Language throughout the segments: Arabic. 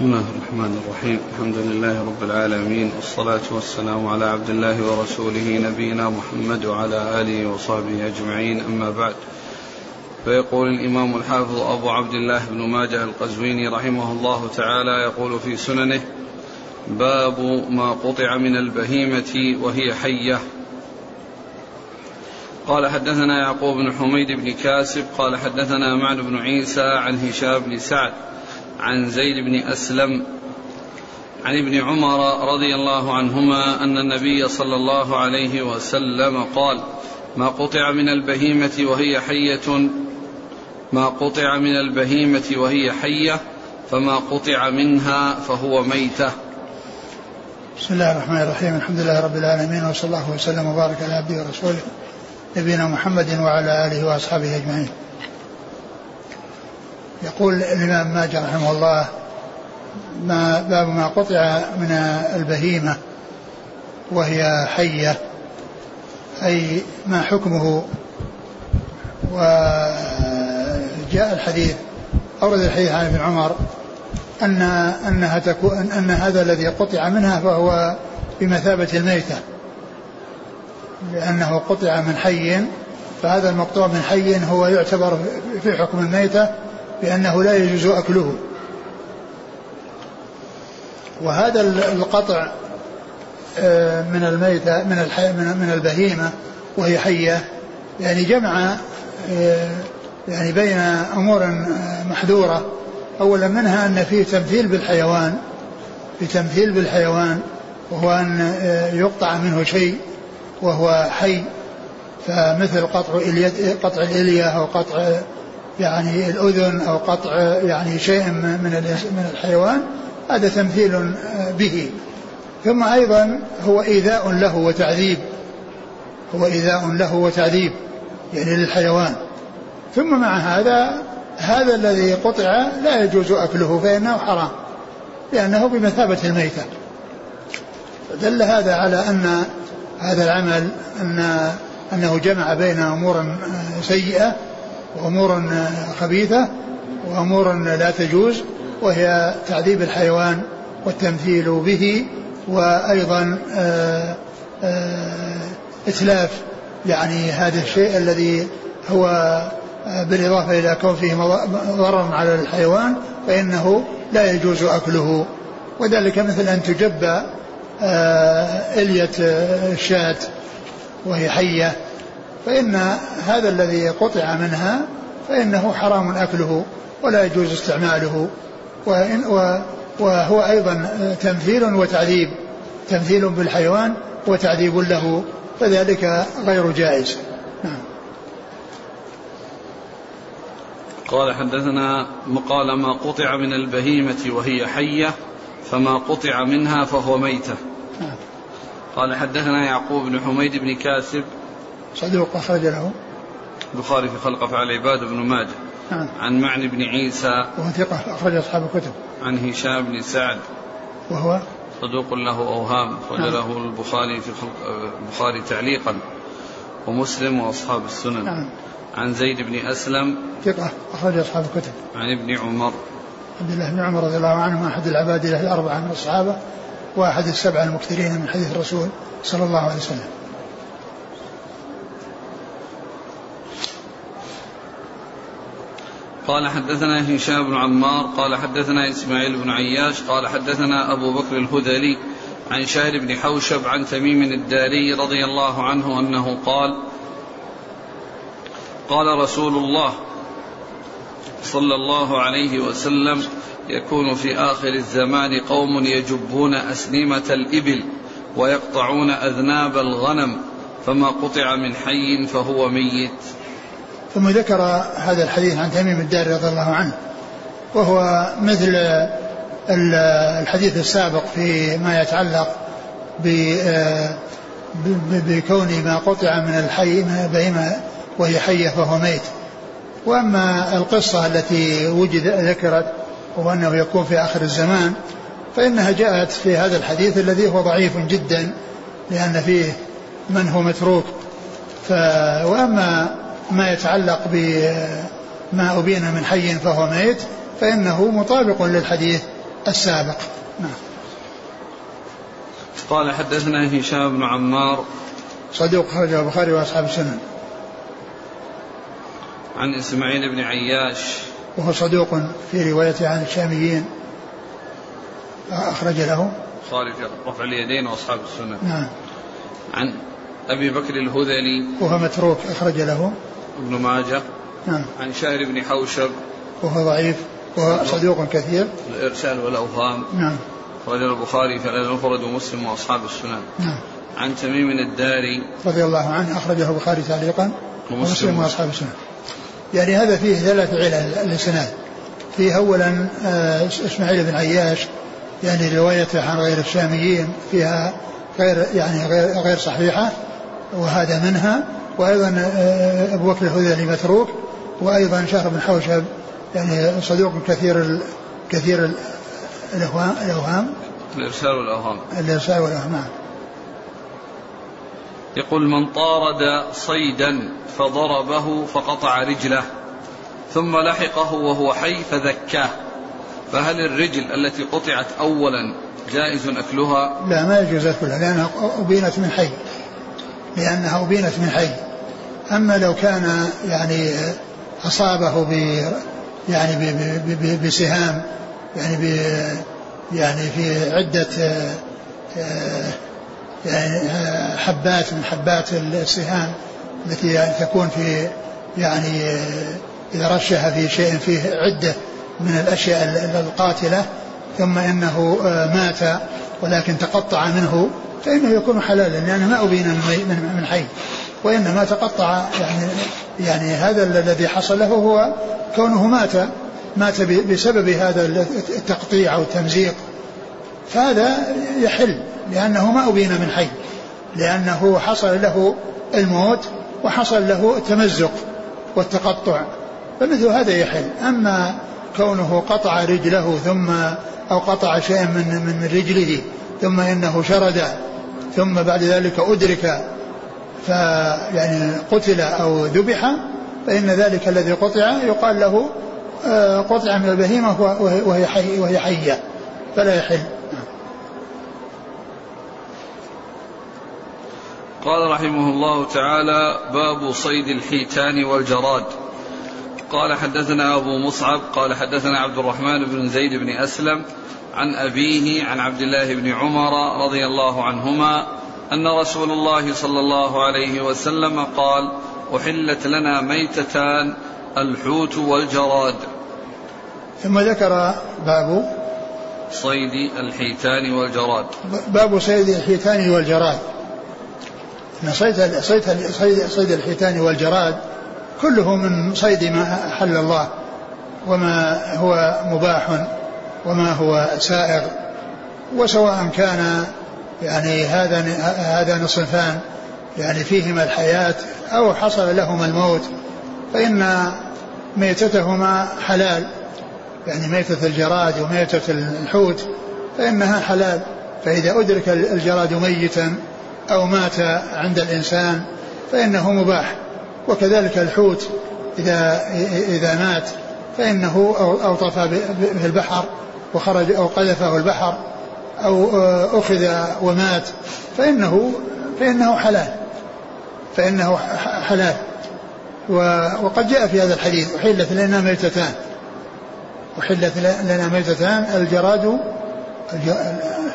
بسم الله الرحمن الرحيم. الحمد لله رب العالمين والصلاة والسلام على عبد الله ورسوله نبينا محمد وعلى آله وصحبه أجمعين. أما بعد فيقول الإمام الحافظ أبو عبد الله بن ماجه القزويني رحمه الله تعالى يقول في سننه باب ما قطع من البهيمة وهي حية. قال حدثنا يعقوب بن حميد بن كاسب قال حدثنا معن بن عيسى عن هشام بن سعد عن زيد بن أسلم عن ابن عمر رضي الله عنهما أن النبي صلى الله عليه وسلم قال ما قطع من البهيمة وهي حية ما قطع من البهيمة وهي حية فما قطع منها فهو ميتة. بسم الله الرحمن الرحيم الحمد لله رب العالمين وصلى الله وسلم وبارك على عبده ورسوله نبينا محمد وعلى آله وأصحابه أجمعين. يقول الإمام ماجه رحمه الله ما باب ما قطع من البهيمة وهي حية أي ما حكمه وجاء الحديث أورد الحديث عن ابن عمر أن أنها تكون أن هذا الذي قطع منها فهو بمثابة الميتة لأنه قطع من حي فهذا المقطوع من حي هو يعتبر في حكم الميتة بأنه لا يجوز أكله. وهذا القطع آه، من الميتة من من البهيمة وهي حية. يعني جمع آه، يعني بين أمور آه، محذورة. أولا منها أن فيه تمثيل بالحيوان في تمثيل بالحيوان وهو أن يقطع منه شيء وهو حي. فمثل قطع قطع الإلية أو قطع يعني الأذن أو قطع يعني شيء من من الحيوان هذا تمثيل به. ثم أيضا هو إيذاء له وتعذيب. هو إيذاء له وتعذيب يعني للحيوان. ثم مع هذا هذا الذي قطع لا يجوز أكله فإنه حرام لأنه بمثابة الميتة. دل هذا على أن هذا العمل أن أنه جمع بين أمور سيئة وأمور خبيثة وأمور لا تجوز وهي تعذيب الحيوان والتمثيل به وأيضا آه، آه، إتلاف يعني هذا الشيء الذي هو آه، بالإضافة إلى كون فيه ضرر على الحيوان فإنه لا يجوز أكله. وذلك مثل أن تجب إلية الشاة وهي حية. فإن هذا الذي قطع منها فإنه حرام أكله ولا يجوز استعماله وإن وهو أيضا تمثيل وتعذيب تمثيل بالحيوان وتعذيب له فذلك غير جائز. نعم. قال حدثنا قال ما قطع من البهيمة وهي حية فما قطع منها فهو ميتة. نعم. قال حدثنا يعقوب بن حميد بن كاسب صدوق أخرج له. البخاري في خلق أفعال العباد بن ماجه. نعم. عن معني بن عيسى. وهو ثقة أخرج أصحاب الكتب. عن هشام بن سعد. وهو صدوق له أوهام. أخرج نعم. له البخاري في خلق البخاري تعليقا. ومسلم وأصحاب السنن. نعم. عن زيد بن أسلم. ثقة أخرج أصحاب الكتب. عن ابن عمر. عبد الله بن عمر رضي الله عنه أحد العباد الأربعة من الصحابة وأحد السبعة المكثرين من حديث الرسول صلى الله عليه وسلم. قال حدثنا هشام بن عمار قال حدثنا إسماعيل بن عياش قال حدثنا أبو بكر الهذلي عن شاهر بن حوشب عن تميم الداري رضي الله عنه أنه قال قال رسول الله صلى الله عليه وسلم يكون في آخر الزمان قوم يجبون أسنمة الإبل ويقطعون أذناب الغنم فما قطع من حي فهو ميت. ثم ذكر هذا الحديث عن تميم الداري رضي الله عنه وهو مثل الحديث السابق في ما يتعلق بكون ما قطع من الحي البهيمة وهي حية فهو ميت. وأما القصة التي وجد ذكرت وهو أنه يكون في آخر الزمان فإنها جاءت في هذا الحديث الذي هو ضعيف جدا لأن فيه من هو متروك. ف وأما ما يتعلق بما أبين من حي فهو ميت فإنه مطابق للحديث السابق. نعم. قال حدثنا هشام بن عمار. صدوق خرجه البخاري وأصحاب السنن. عن إسماعيل بن عياش. وهو صدوق في روايته عن الشاميين. أخرج له. خالد رفع اليدين وأصحاب السنن. نعم. عن أبي بكر الهذلي. وهو متروك أخرج له. ابن ماجه نعم. عن شهر بن حوشب. وهو ضعيف وهو صدوق كثير. الإرسال والأوهام. نعم. خرج البخاري في المفرد ومسلم وأصحاب السنن. نعم. عن تميم الداري. رضي الله عنه أخرجه البخاري تعليقا ومسلم. ومسلم وأصحاب السنن. يعني هذا فيه ثلاث علل الإسناد فيه أولا آه، إسماعيل بن عياش يعني روايته عن غير الشاميين فيها غير يعني غير غير صحيحة وهذا منها. وأيضا آه، أبو بكر الهذلي متروك وأيضا شهر بن حوشب يعني صدوق كثير ال كثير ال- الأوهام الأوهام الإرسال والأوهام. الإرسال والأوهام نعم. يقول من طارد صيدا فضربه فقطع رجله ثم لحقه وهو حي فذكاه. فهل الرجل التي قطعت أولا جائز أكلها؟ لا ما يجوز كلها لأنها أبينت من حي لأنها أبينت من حي. أما لو كان يعني أصابه ب يعني ب ب بسهام يعني ب يعني في عدة آه، يعني آه، حبات من حبات السهام التي يعني تكون في يعني آه، إذا رشها في شيء فيه عدة من الأشياء القاتلة ثم إنه مات ولكن تقطع منه فإنه يكون حلالا لأنه ما أبين من حي. وإنما تقطع يعني يعني هذا الذي حصل له هو كونه مات مات بسبب هذا التقطيع أو التمزيق. فهذا يحل لأنه ما أبين من حي لأنه حصل له الموت وحصل له التمزق والتقطع. فمثل هذا يحل. أما كونه قطع رجله ثم أو قطع شيئا من من من رجله ثم إنه شرد ثم بعد ذلك أدرك فيعني قتل أو ذبح فإن ذلك الذي قطع يقال له آه، قطع من البهيمة وهي- حي وهي حية فلا يحل. قال رحمه الله تعالى باب صيد الحيتان والجراد. قال حدثنا أبو مصعب قال حدثنا عبد الرحمن بن زيد بن أسلم عن أبيه عن عبد الله بن عمر رضي الله عنهما أن رسول الله صلى الله عليه وسلم قال أحلت لنا ميتتان الحوت والجراد. ثم ذكر باب صيد الحيتان والجراد. باب صيد الحيتان والجراد. إن صيد صيد صيد, صيد الحيتان والجراد كله من صيد ما أحل الله وما هو مباح وما هو سائغ وسواء كان يعني هذا هذان صنفان يعني فيهما الحياة أو حصل لهما الموت. فإن ميتتهما حلال. يعني ميتة الجراد وميتة الحوت فإنها حلال. فإذا أدرك الجراد ميتا أو مات عند الإنسان فإنه مباح. وكذلك الحوت إذا إذا مات فإنه أوطف به البحر وخرج أو قذفه البحر. أو أخذ ومات فإنه فإنه حلال فإنه حلال. وقد جاء في هذا الحديث أحلت لنا ميتتان. أحلت لنا ميتتان الجراد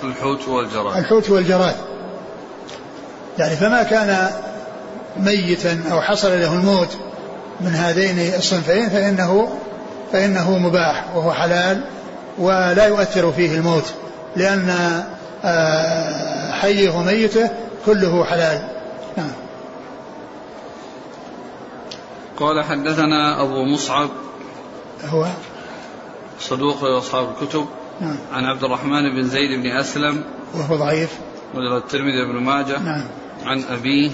الحوت والجراد. الحوت والجراد. يعني فما كان ميتا أو حصل له الموت من هذين الصنفين فإنه فإنه مباح وهو حلال ولا يؤثر فيه الموت. لأن حيه وميته كله حلال. نعم. قال حدثنا أبو مصعب هو؟ صدوق أصحاب الكتب. نعم. عن عبد الرحمن بن زيد بن أسلم. وهو ضعيف. وجل الترمذي بن ماجه. نعم. عن أبيه.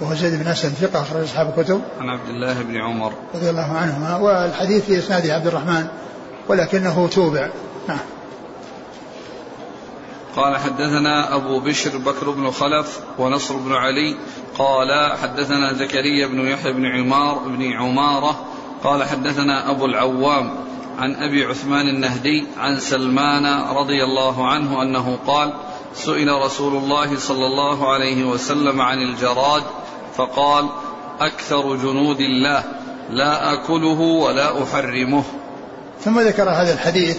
وهو زيد بن أسلم ثقة أخرج أصحاب الكتب. عن عبد الله بن عمر. رضي الله عنهما. والحديث في إسناده عبد الرحمن ولكنه توبع. نعم. قال حدثنا أبو بشر بكر بن خلف ونصر بن علي قال حدثنا زكريا بن يحيى بن عمار بن عمارة قال حدثنا أبو العوام عن أبي عثمان النهدي عن سلمان رضي الله عنه أنه قال سئل رسول الله صلى الله عليه وسلم عن الجراد فقال أكثر جنود الله لا أكله ولا أحرمه. ثم ذكر هذا الحديث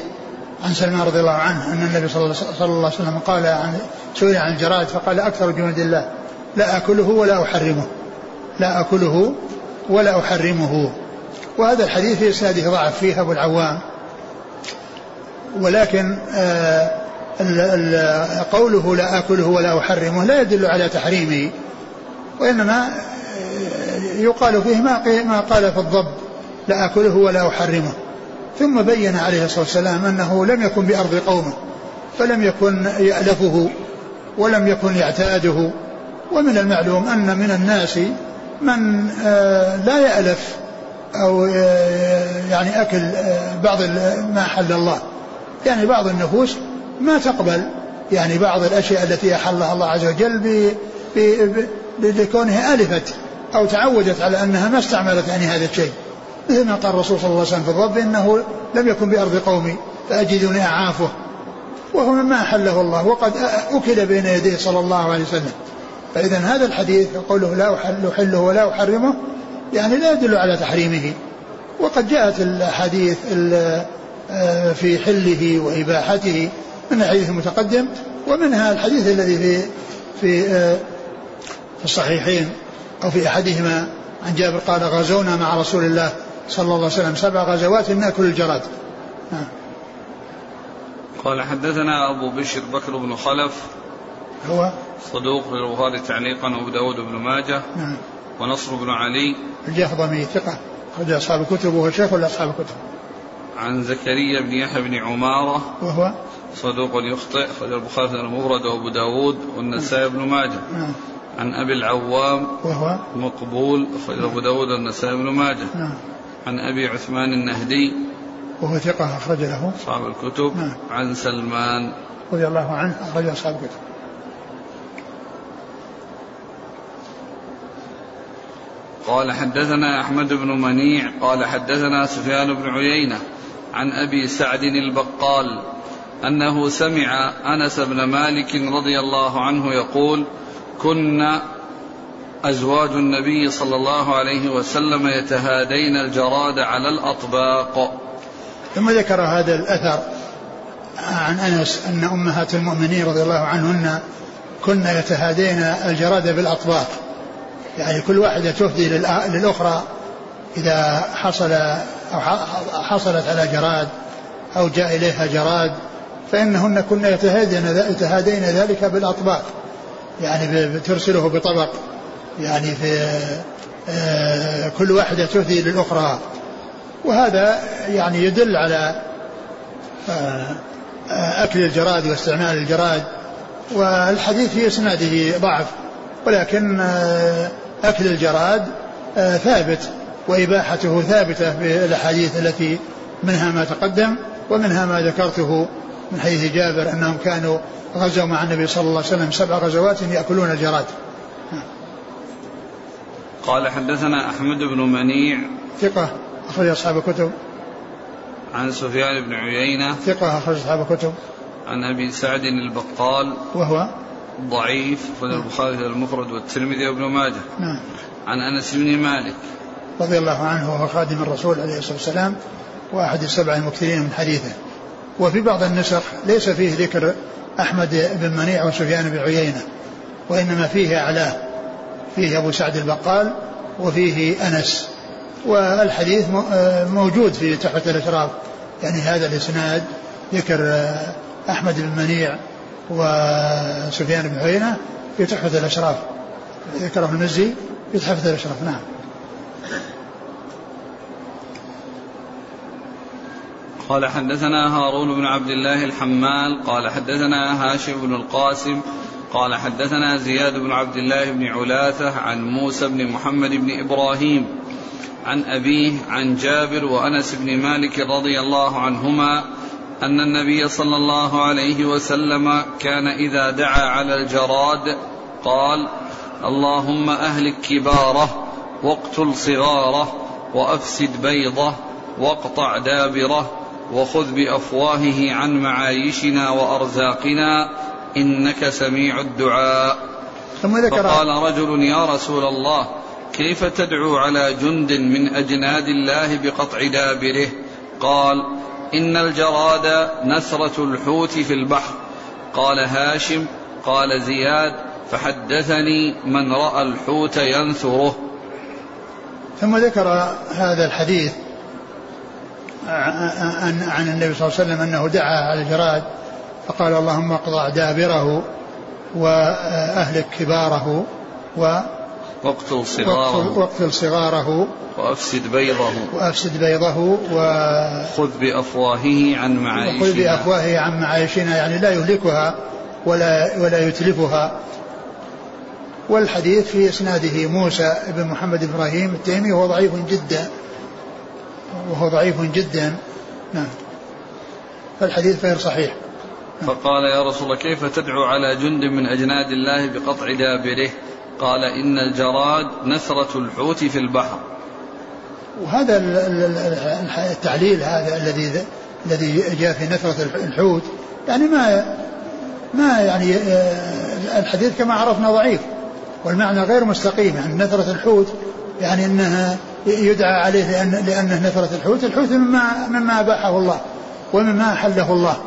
عن سلمان رضي الله عنه أن النبي صلى الله عليه وسلم قال عن سئل عن الجراد فقال أكثر جنود الله لا أكله ولا أحرمه. لا أكله ولا أحرمه. وهذا الحديث في إسناده ضعف فيه أبو العوام. ولكن آه قوله لا أكله ولا أحرمه لا يدل على تحريمه. وإنما آه، يقال فيه ما قال في الضب لا أكله ولا أحرمه. ثم بين عليه الصلاة والسلام أنه لم يكن بأرض قومه فلم يكن يألفه ولم يكن يعتاده. ومن المعلوم أن من الناس من آه، لا يألف أو آه، يعني أكل آه، بعض ما حل الله. يعني بعض النفوس ما تقبل يعني بعض الأشياء التي أحلها الله عز وجل لكونها ألفت أو تعودت على أنها ما استعملت يعني هذا الشيء. مثل ما قال الرسول صلى الله عليه وسلم في الضب إنه لم يكن بأرض قومي فأجدني أعافه. وهو مما أحله الله وقد أكل بين يديه صلى الله عليه وسلم. فإذا هذا الحديث قوله لا أحله ولا أحرمه يعني لا يدل على تحريمه. وقد جاءت الأحاديث آه، في حله وإباحته من الحديث المتقدم ومنها الحديث الذي في في آه، في الصحيحين أو في أحدهما. عن جابر قال غزونا مع رسول الله صلى الله عليه وسلم سبع غزوات ناكل الجراد. نعم. قال حدثنا أبو بشر بكر بن خلف هو صدوق للبخاري تعليقا وأبو داود بن ماجه نعم. ونصر بن علي الجهضمي ثقة. أخرج أصحاب الكتب وهو شيخ لأصحاب الكتب؟ عن زكريا بن يحيى بن عمارة وهو صدوق يخطئ أخرج البخاري المفرد وأبو داود والنسائي بن ماجه. نعم. عن أبي العوام وهو مقبول أخرج أبو داود والنسائي بن ماجه. نعم. عن أبي عثمان النهدي. وهو ثقة أخرج له. أصحاب الكتب. نعم. عن سلمان. رضي الله عنه أخرج أصحاب الكتب. قال حدثنا أحمد بن منيع قال حدثنا سفيان بن عيينة عن أبي سعد البقال أنه سمع أنس بن مالك رضي الله عنه يقول كنا أزواج النبي صلى الله عليه وسلم يتهادين الجراد على الأطباق. ثم ذكر هذا الأثر عن أنس أن أمهات المؤمنين رضي الله عنهن كن يتهادين الجراد بالأطباق. يعني كل واحدة تهدي للأخرى إذا حصل أو حصلت على جراد أو جاء إليها جراد فإنهن كن يتهادين يتهادين ذلك بالأطباق. يعني ترسله بطبق. يعني في آه، كل واحدة تهدي للأخرى. وهذا يعني يدل على آه، أكل الجراد واستعمال الجراد. والحديث في إسناده ضعف ولكن آه، أكل الجراد ثابت وإباحته ثابتة في الأحاديث التي منها ما تقدم ومنها ما ذكرته من حديث جابر أنهم كانوا غزوا مع النبي صلى الله عليه وسلم سبع غزوات يأكلون الجراد. قال حدثنا أحمد بن منيع ثقة أخرج أصحاب الكتب. عن سفيان بن عيينة ثقة أخرج أصحاب الكتب. عن أبي سعد البقال وهو؟ ضعيف أخرج البخاري المفرد والترمذي وابن ماجه. نعم. عن أنس بن مالك. رضي الله عنه وهو خادم الرسول عليه الصلاة والسلام وأحد السبع المكثرين من حديثه. وفي بعض النسخ ليس فيه ذكر أحمد بن منيع وسفيان بن عيينة وإنما فيه أعلاه. فيه أبو سعد البقال وفيه أنس والحديث موجود في تحفة الأشراف. يعني هذا الإسناد ذكر أحمد بن منيع وسفيان بن عيينة في تحفة الأشراف. ذكره المزي في تحفة الأشراف. نعم. قال حدثنا هارون بن عبد الله الحمال قال حدثنا هاشم بن القاسم قال حدثنا زياد بن عبد الله بن علاثة عن موسى بن محمد بن إبراهيم عن أبيه عن جابر وأنس بن مالك رضي الله عنهما أن النبي صلى الله عليه وسلم كان إذا دعا على الجراد قال اللهم أهلك كباره واقتل صغاره وأفسد بيضه واقطع دابره وخذ بأفواهه عن معايشنا وأرزاقنا إنك سميع الدعاء. ثم ذكر فقال رجل يا رسول الله كيف تدعو على جند من أجناد الله بقطع دابره؟ قال إن الجراد نثره الحوت في البحر. قال هاشم قال زياد فحدثني من رأى الحوت ينثره. ثم ذكر هذا الحديث عن عن النبي صلى الله عليه وسلم أنه دعا على الجراد. فقال اللهم اقطع دابره واهلك كباره و واقتل صغاره. واقتل صغاره. وأفسد بيضه. وأفسد بيضه و خذ بأفواهه عن معايشنا. خذ بأفواهه عن معايشنا. يعني لا يهلكها ولا ولا يتلفها. والحديث في إسناده موسى بن محمد إبراهيم التيمي وهو ضعيف جدا. وهو ضعيف جدا. نعم. فالحديث غير صحيح. فقال يا رسول الله كيف تدعو على جند من أجناد الله بقطع دابره؟ قال إن الجراد نثرة الحوت في البحر. وهذا التعليل هذا الذي الذي جاء في نثرة الحوت يعني ما ما يعني آه، الحديث كما عرفنا ضعيف والمعنى غير مستقيم. يعني نثرة الحوت يعني إنها يدعى عليه لأن لأنه نثرة الحوت الحوت مما مما أباحه الله ومما أحله الله.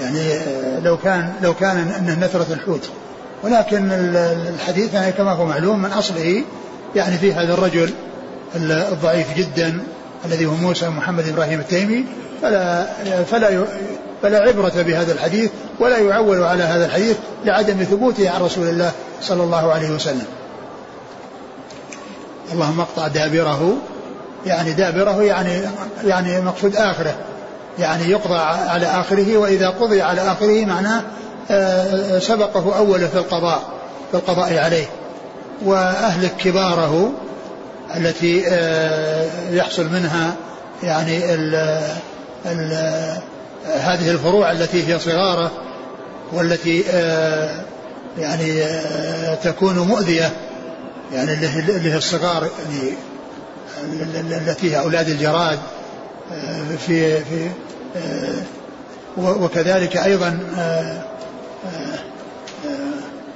يعني لو كان لو كان أنه نثرة الحوت. ولكن الحديث يعني كما هو معلوم من أصله يعني في هذا الرجل الضعيف جدا الذي هو موسى محمد إبراهيم التيمي. فلا فلا فلا عبرة بهذا الحديث ولا يعول على هذا الحديث لعدم ثبوته عن رسول الله صلى الله عليه وسلم. اللهم اقطع دابره. يعني دابره يعني يعني مقصود آخره. يعني يقضى على آخره وإذا قضي على آخره معناه آه، سبقه أوله في القضاء في القضاء عليه. وأهلك كباره التي آه، يحصل منها يعني ال ال هذه الفروع التي هي صغارة والتي آه، يعني تكون مؤذية يعني اللي هي الصغار يعني التي هي أولاد الجراد. في في آه، وكذلك أيضا آه،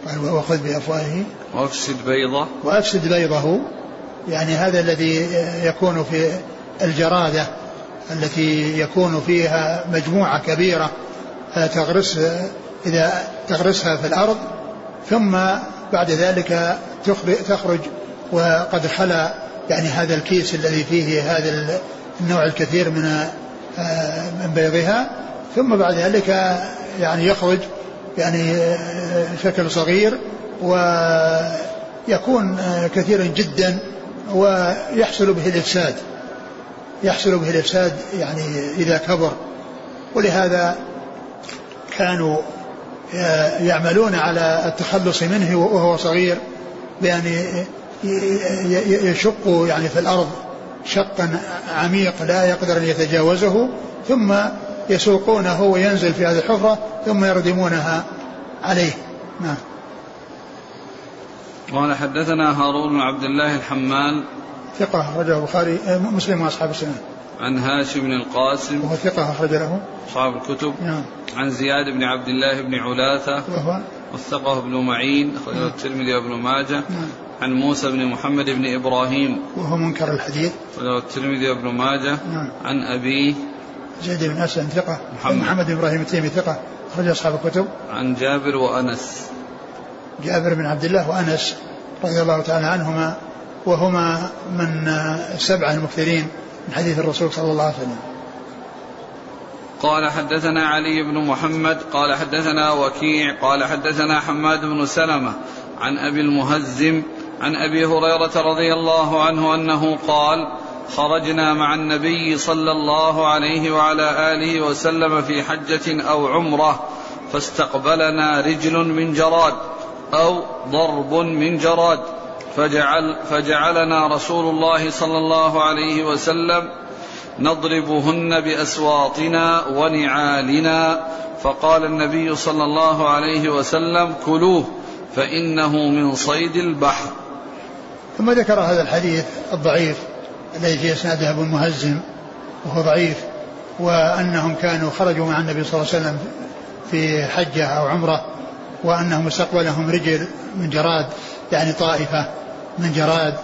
آه، وخذ بأفواهه. وأفسد بيضه. وأفسد بيضه. يعني هذا الذي يكون في الجرادة التي يكون فيها مجموعة كبيرة تغرس إذا تغرسها في الأرض ثم بعد ذلك تخرج وقد خلا يعني هذا الكيس الذي فيه هذا النوع الكثير من آه، من بيضها. ثم بعد ذلك يعني يخرج يعني آه، شكل صغير ويكون آه، كثيرا جدا ويحصل به الإفساد. يحصل به الإفساد يعني إذا كبر. ولهذا كانوا يعملون على التخلص منه وهو صغير بأن يشقوا يعني في الأرض. شقا عميق لا يقدر أن يتجاوزه ثم يسوقونه وينزل في هذه الحفرة ثم يردمونها عليه. نعم. قال حدثنا هارون بن عبد الله الحمال. ثقة أخرجه البخاري آه، مسلم وأصحاب السنة. عن هاشم بن القاسم. وهو ثقة أخرج له. أصحاب الكتب. نعم. عن زياد بن عبد الله بن علاثة. وهو وثقه ابن معين أخرجه نعم. الترمذي وابن ماجه. نعم. عن موسى بن محمد بن إبراهيم. وهو منكر الحديث. وله الترمذي وابن ماجه. نعم. عن أبيه زيد بن أسلم ثقة. محمد, محمد بن إبراهيم التيمي ثقة. أخرج أصحاب الكتب. عن جابر وأنس. جابر بن عبد الله وأنس رضي الله تعالى عنهما. وهما من السبعة المكثرين من حديث الرسول صلى الله عليه وسلم. قال حدثنا علي بن محمد. قال حدثنا وكيع. قال حدثنا حماد بن سلمة. عن أبي المهزم. عن أبي هريرة رضي الله عنه أنه قال خرجنا مع النبي صلى الله عليه وعلى آله وسلم في حجة أو عمرة فاستقبلنا رجل من جراد أو ضرب من جراد فجعل فجعلنا رسول الله صلى الله عليه وسلم نضربهن بأسواطنا ونعالنا فقال النبي صلى الله عليه وسلم كلوه فإنه من صيد البحر. ثم ذكر هذا الحديث الضعيف الذي في إسناده أبو المهزم وهو ضعيف وأنهم كانوا خرجوا مع النبي صلى الله عليه وسلم في حجة أو عمرة وأنهم استقبلهم رجل من جراد يعني طائفة من جراد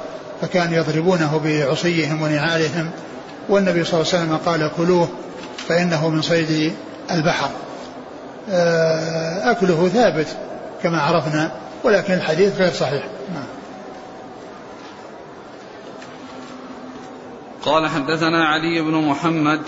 فكانوا يضربونه بعصيهم ونعالهم والنبي صلى الله عليه وسلم قال كلوه فإنه من صيد البحر آه، أكله ثابت كما عرفنا ولكن الحديث غير صحيح نعم. قال حدثنا علي بن محمد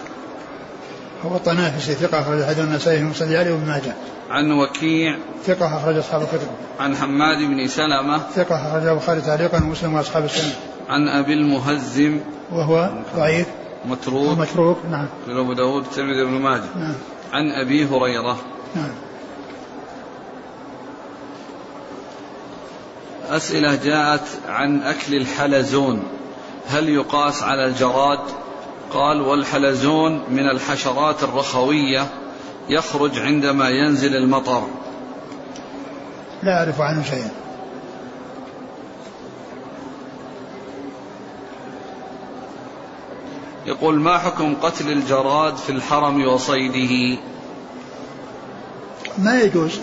هو الطنافسي ثقة أخرج حديث النسائي في مسند علي وابن ماجه. عن وكيع ثقة أخرج أصحاب الكتب. عن حماد بن سلمة ثقة أخرج البخاري تعليقا ومسلم وأصحاب السنة. عن أبي المهزم وهو ضعيف متروك متروك نعم. أبو داود الترمذي بن ماجه. نعم. عن أبي هريرة. نعم. أسئلة جاءت عن أكل الحلزون هل يقاس على الجراد؟ قال والحلزون من الحشرات الرخوية يخرج عندما ينزل المطر. لا أعرف عنه شيئا. يقول ما حكم قتل الجراد في الحرم وصيده؟ ما يجوز.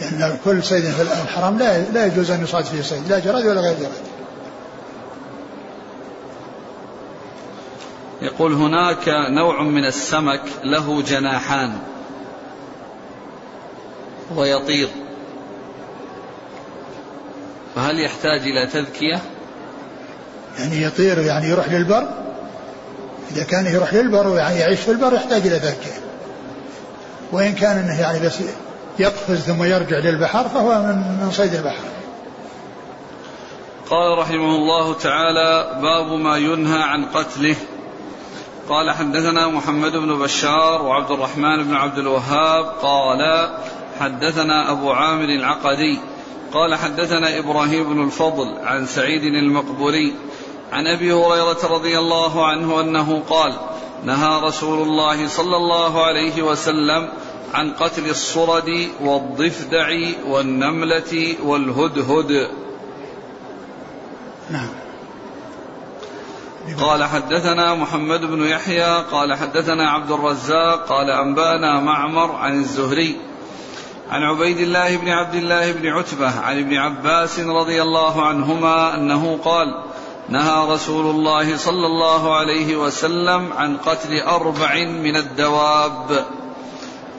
لأن كل صيد في الحرم لا لا يجوز أن يصاد فيه صيد لا جراد ولا غير جراد. يقول هناك نوع من السمك له جناحان ويطير فهل يحتاج إلى تذكية؟ يعني يطير يعني يروح للبر؟ إذا كان يروح للبر ويعني يعيش في البر يحتاج إلى تذكية. وإن كان أنه يعني بس يقفز ثم يرجع للبحر فهو من من صيد البحر. قال رحمه الله تعالى باب ما ينهى عن قتله. قال حدثنا محمد بن بشار وعبد الرحمن بن عبد الوهاب قال حدثنا أبو عامر العقدي قال حدثنا إبراهيم بن الفضل عن سعيد المقبوري عن أبي هريرة رضي الله عنه أنه قال نهى رسول الله صلى الله عليه وسلم عن قتل الصرد والضفدع والنملة والهدهد. نعم. قال حدثنا محمد بن يحيى قال حدثنا عبد الرزاق قال أنبأنا معمر عن الزهري عن عبيد الله بن عبد الله بن عتبة عن ابن عباس رضي الله عنهما أنه قال نهى رسول الله صلى الله عليه وسلم عن قتل أربع من الدواب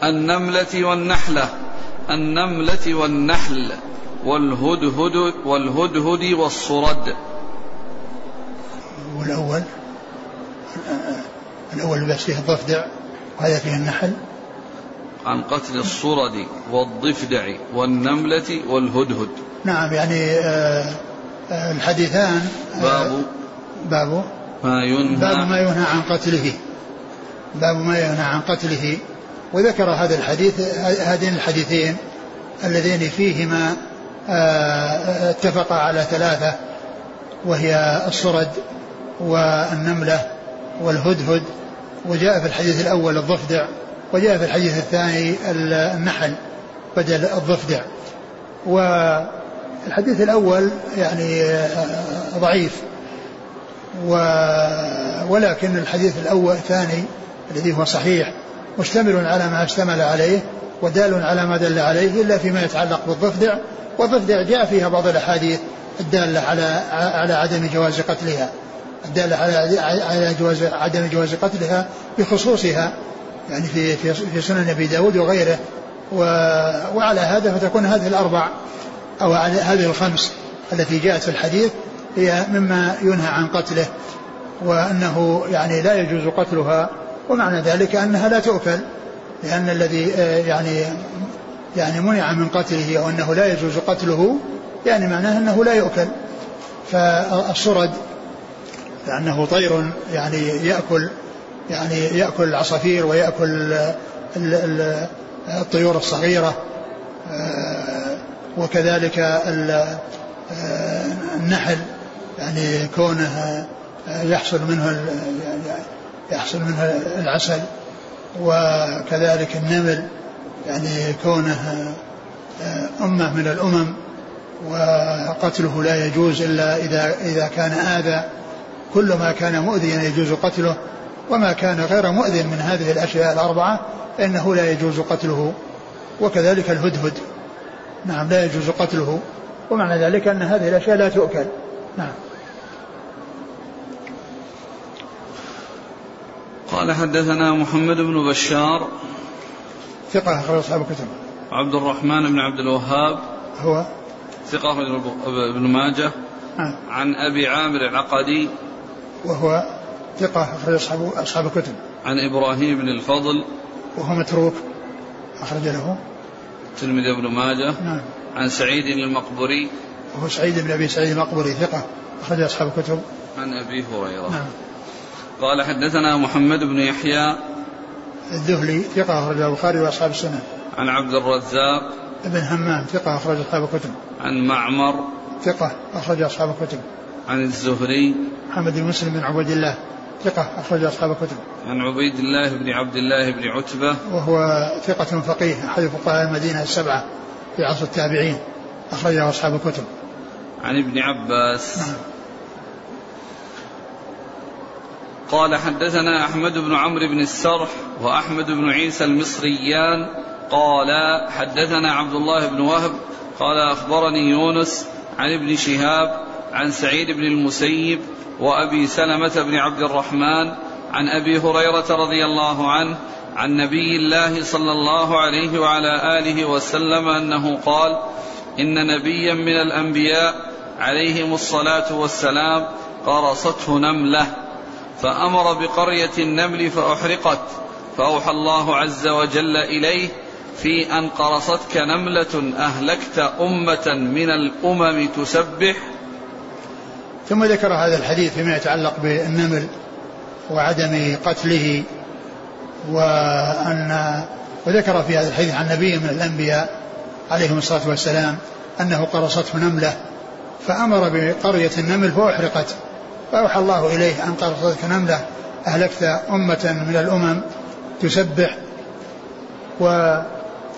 النملة والنحلة النملة والنحل والهدهد والهدهد والصرد. والأول الأول بس فيه الضفدع وهذا فيه النحل. عن قتل الصرد والضفدع والنملة والهدهد. نعم يعني آه، آه، الحديثان آه، باب. باب. ما ينهى. باب ما ينهى عن قتله. باب ما ينهى عن قتله. وذكر هذا الحديث هذين الحديثين اللذين فيهما اتفقا على ثلاثة وهي الصرد والنملة والهدهد وجاء في الحديث الأول الضفدع وجاء في الحديث الثاني النحل بدل الضفدع. والحديث الأول يعني ضعيف ولكن الحديث الأول الثاني الذي هو صحيح مشتمل على ما اشتمل عليه ودال على ما دل عليه إلا فيما يتعلق بالضفدع. والضفدع جاء فيها بعض الأحاديث الدالة على على عدم جواز قتلها. الدالة على على جواز عدم جواز قتلها بخصوصها يعني في في في سنن أبي داود وغيره وعلى هذا فتكون هذه الأربع أو هذه الخمس التي جاءت في الحديث هي مما ينهى عن قتله وأنه يعني لا يجوز قتلها ومعنى ذلك أنها لا تؤكل لأن الذي آه، يعني يعني منع من قتله أو انه لا يجوز قتله يعني معناه أنه لا يؤكل. فالصرد لأنه طير يعني يأكل يعني يأكل العصافير ويأكل الطيور الصغيرة آه، وكذلك آه، النحل يعني كونه يحصل منه يحصل منه العسل وكذلك النمل يعني كونه آه، أمة من الأمم وقتله لا يجوز إلا إذا إذا كان آذى. كل ما كان مؤذيا يجوز قتله وما كان غير مؤذن من هذه الأشياء الأربعة فإنه لا يجوز قتله. وكذلك الهدهد. نعم لا يجوز قتله. ومعنى ذلك أن هذه الأشياء لا تؤكل. نعم. قال حدثنا محمد بن بشار. ثقة أخرج أصحاب الكتب. عبد الرحمن بن عبد الوهاب. هو؟ ثقة أخرج ابن ماجه. نعم. عن أبي عامر العقدي. وهو ثقة أخرج أصحاب أصحاب الكتب. عن إبراهيم بن الفضل. وهو متروك أخرج له. تلميذ ابن ماجه. نعم. عن سعيد المقبري. وهو سعيد بن أبي سعيد المقبري ثقة أخرج أصحاب الكتب. عن أبي هريرة. نعم. قال حدثنا محمد بن يحيى. الذهلي ثقة أخرج البخاري وأصحاب السنة. عن عبد الرزاق. ابن همام ثقة أخرج أصحاب الكتب. عن معمر. ثقة أخرج أصحاب الكتب. عن الزهري محمد بن مسلم بن عبد الله. ثقة أخرج أصحاب الكتب. عن عبيد الله بن عبد الله بن عتبة. وهو ثقة فقيه أحد فقهاء المدينة السبعة في عصر التابعين. أخرجه أصحاب الكتب. عن ابن عباس. نعم. قال حدثنا أحمد بن عمرو بن السرح وأحمد بن عيسى المصريان. قال حدثنا عبد الله بن وهب. قال أخبرني يونس عن ابن شهاب عن سعيد بن المسيب وأبي سلمة بن عبد الرحمن عن أبي هريرة رضي الله عنه عن نبي الله صلى الله عليه وعلى آله وسلم أنه قال إن نبيا من الأنبياء عليهم الصلاة والسلام قرصته نملة فأمر بقرية النمل فأحرقت فأوحى الله عز وجل إليه في أن قرصتك نملة أهلكت أمة من الأمم تسبح ثم ذكر هذا الحديث فيما يتعلق بالنمل وعدم قتله وأن وذكر في هذا الحديث عن نبي من الأنبياء عليهم الصلاة والسلام أنه قرصته نملة فأمر بقرية النمل فأحرقت. فأوحى الله إليه أن قرصتك نملة أهلكت أمة من الأمم تسبح. و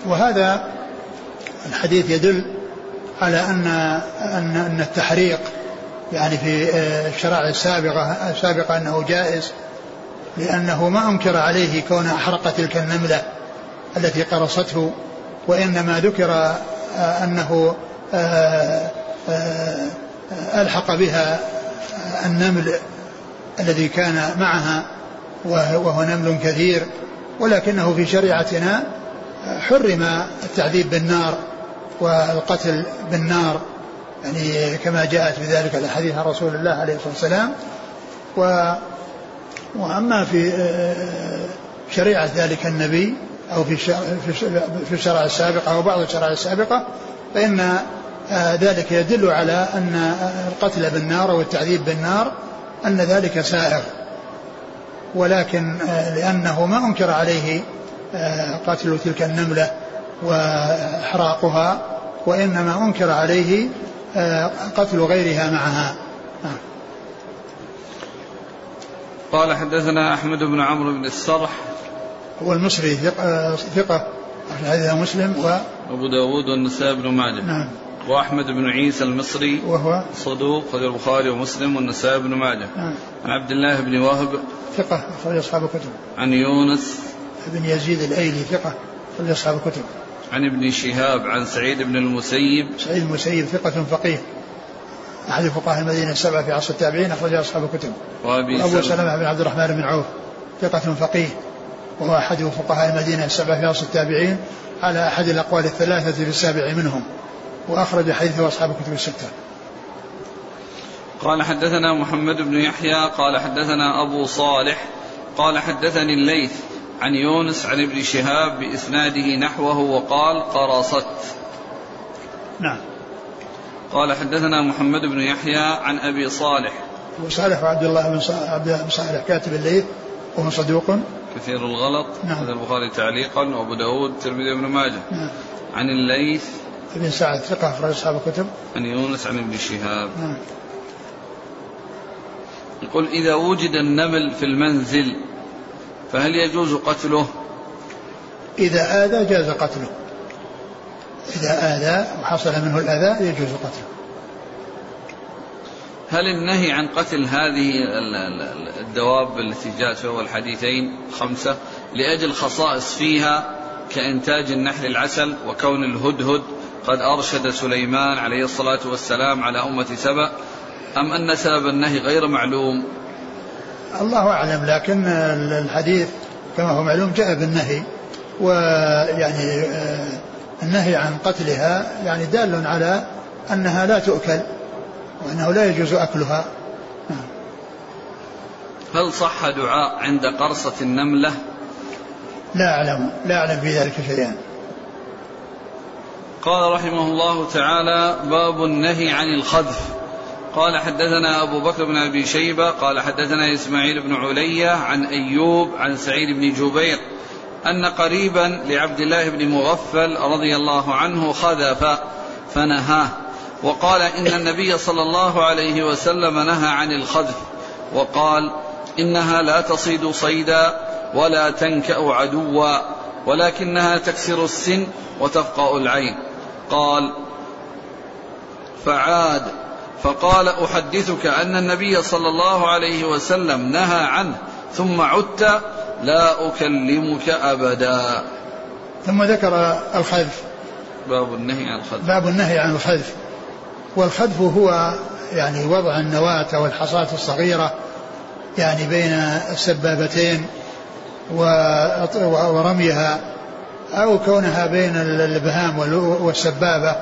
وهذا الحديث يدل على أن أن أن التحريق يعني في الشرائع السابقة السابقة أنه جائز لأنه ما أنكر عليه كونها أحرق تلك النملة التي قرصته وإنما ذكر أنه ألحق بها النمل الذي كان معها وهو نمل كثير ولكنه في شريعتنا حرم التعذيب بالنار والقتل بالنار. يعني كما جاءت بذلك الأحاديث عن رسول الله عليه الصلاة والسلام. و وأما في شريعة ذلك النبي أو في في الشرع السابقه أو بعض الشرائع السابقة فإن ذلك يدل على أن القتل بالنار والتعذيب بالنار أن ذلك سائغ. ولكن لأنه ما أنكر عليه قتل تلك النملة وإحراقها وإنما أنكر عليه قتل غيرها معها. نعم. قال حدثنا أحمد بن عمرو بن السرح. هو المصري ثقة, ثقة حديث مسلم و أبو داود والنسائي بن ماجه. نعم. وأحمد بن عيسى المصري. وهو؟ صدوق خرج البخاري ومسلم والنسائي بن ماجه. نعم. عن عبد الله بن وهب. ثقة أخرج أصحاب الكتب. عن يونس. بن يزيد الأيلي ثقة أخرج أصحاب الكتب. عن ابن شهاب عن سعيد بن المسيب. سعيد المسيب ثقة فقيه. أحد فقهاء المدينة السبعة في عصر التابعين أخرج أصحاب الكتب. وأبي أبو سلمة بن عبد الرحمن بن عوف ثقة فقيه. وهو أحد فقهاء المدينة السبعة في عصر التابعين على أحد الأقوال الثلاثة في السابع منهم. وأخرج حديثه أصحاب الكتب الستة. قال حدثنا محمد بن يحيى قال حدثنا أبو صالح قال حدثني الليث عن يونس عن ابن شهاب بإسناده نحوه وقال قرصت نعم. قال حدثنا محمد بن يحيى عن أبي صالح. أبو صالح وعبد الله بن عبد الله بن صالح كاتب الليث وهو صدوق. كثير الغلط. نعم. هذا البخاري تعليقا وأبو داود الترمذي بن ماجه. نعم. عن الليث. ابن سعد ثقة أخرج أصحاب الكتب. عن يونس عن ابن شهاب. نعم. يقول إذا وجد النمل في المنزل فهل يجوز قتله؟ إذا آذى جاز قتله. إذا آذى وحصل منه الأذى يجوز قتله. هل النهي عن قتل هذه الدواب التي جاءت في أول الحديثين خمسة لأجل خصائص فيها كإنتاج النحل العسل وكون الهدهد؟ قد أرشد سليمان عليه الصلاة والسلام على أمة سبأ. أم أن سبب النهي غير معلوم؟ الله أعلم لكن الحديث كما هو معلوم جاء بالنهي ويعني آه، النهي عن قتلها يعني دال على أنها لا تؤكل وأنه لا يجوز أكلها. نعم. هل صح دعاء عند قرصة النملة؟ لا أعلم لا أعلم في ذلك شيئا. قال رحمه الله تعالى باب النهي عن الخذف. قال حدثنا أبو بكر بن أبي شيبة قال حدثنا إسماعيل بن علية عن أيوب عن سعيد بن جبير أن قريبا لعبد الله بن مغفل رضي الله عنه خذف فنهاه وقال إن النبي صلى الله عليه وسلم نهى عن الخذف وقال إنها لا تصيد صيدا ولا تنكأ عدوا ولكنها تكسر السن وتفقأ العين. قال فعاد فقال أحدثك أن النبي صلى الله عليه وسلم نهى عنه ثم عدت لا أكلمك أبدا. ثم ذكر الخذف. باب النهي عن الخذف. باب النهي عن الخذف. والخذف هو يعني وضع النواة أو الحصاة الصغيرة يعني بين السبابتين ورميها أو كونها بين الإبهام والسبابة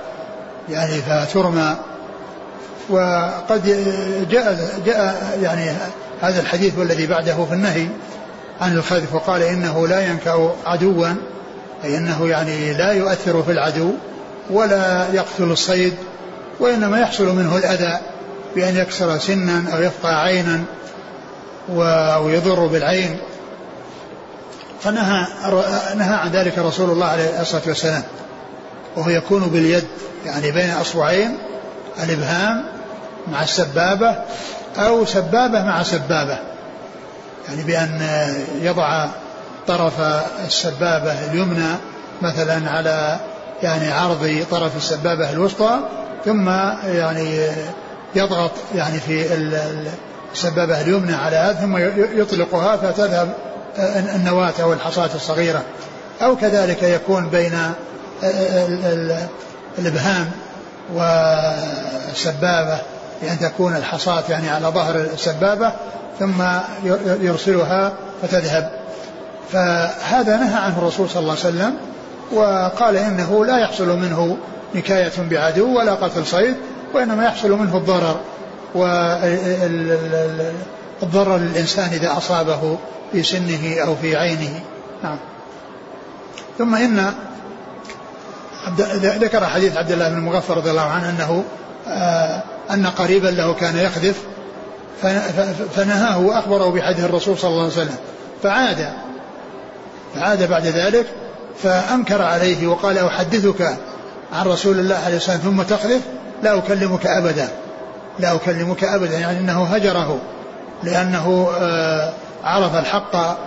يعني فترمى وقد جاء جاء يعني هذا الحديث والذي بعده في النهي عن الخذف وقال إنه لا ينكأ عدوا أي إنه يعني لا يؤثر في العدو ولا يقتل الصيد وإنما يحصل منه الأذى بأن يكسر سنا أو يفقع عينا ويضر بالعين. فنهى نهى عن ذلك رسول الله عليه الصلاة والسلام وهو يكون باليد يعني بين أصبعين الإبهام مع السبابة أو سبابة مع سبابة. يعني بأن يضع طرف السبابة اليمنى مثلا على يعني عرض طرف السبابة الوسطى ثم يعني يضغط يعني في السبابة اليمنى على هذا ثم يطلقها فتذهب النواة أو الحصاة الصغيرة. أو كذلك يكون بين الإبهام والسبابة بأن تكون الحصاة يعني على ظهر السبابة ثم يرسلها فتذهب. فهذا نهى عنه الرسول صلى الله عليه وسلم وقال إنه لا يحصل منه نكاية بعدو ولا قتل صيد وإنما يحصل منه الضرر والضرر للإنسان إذا أصابه في سنه أو في عينه. نعم. ثم إن ذكر حديث عبد الله بن المغفر رضي الله عنه أنه آه، أن قريبا له كان يخذف فنهاه وأخبره بحديث الرسول صلى الله عليه وسلم. فعاد فعاد بعد ذلك فأنكر عليه وقال أحدثك عن رسول الله عليه والسلام ثم تخذف لا أكلمك أبدا. لا أكلمك أبدا يعني أنه هجره لأنه آه عرف الحق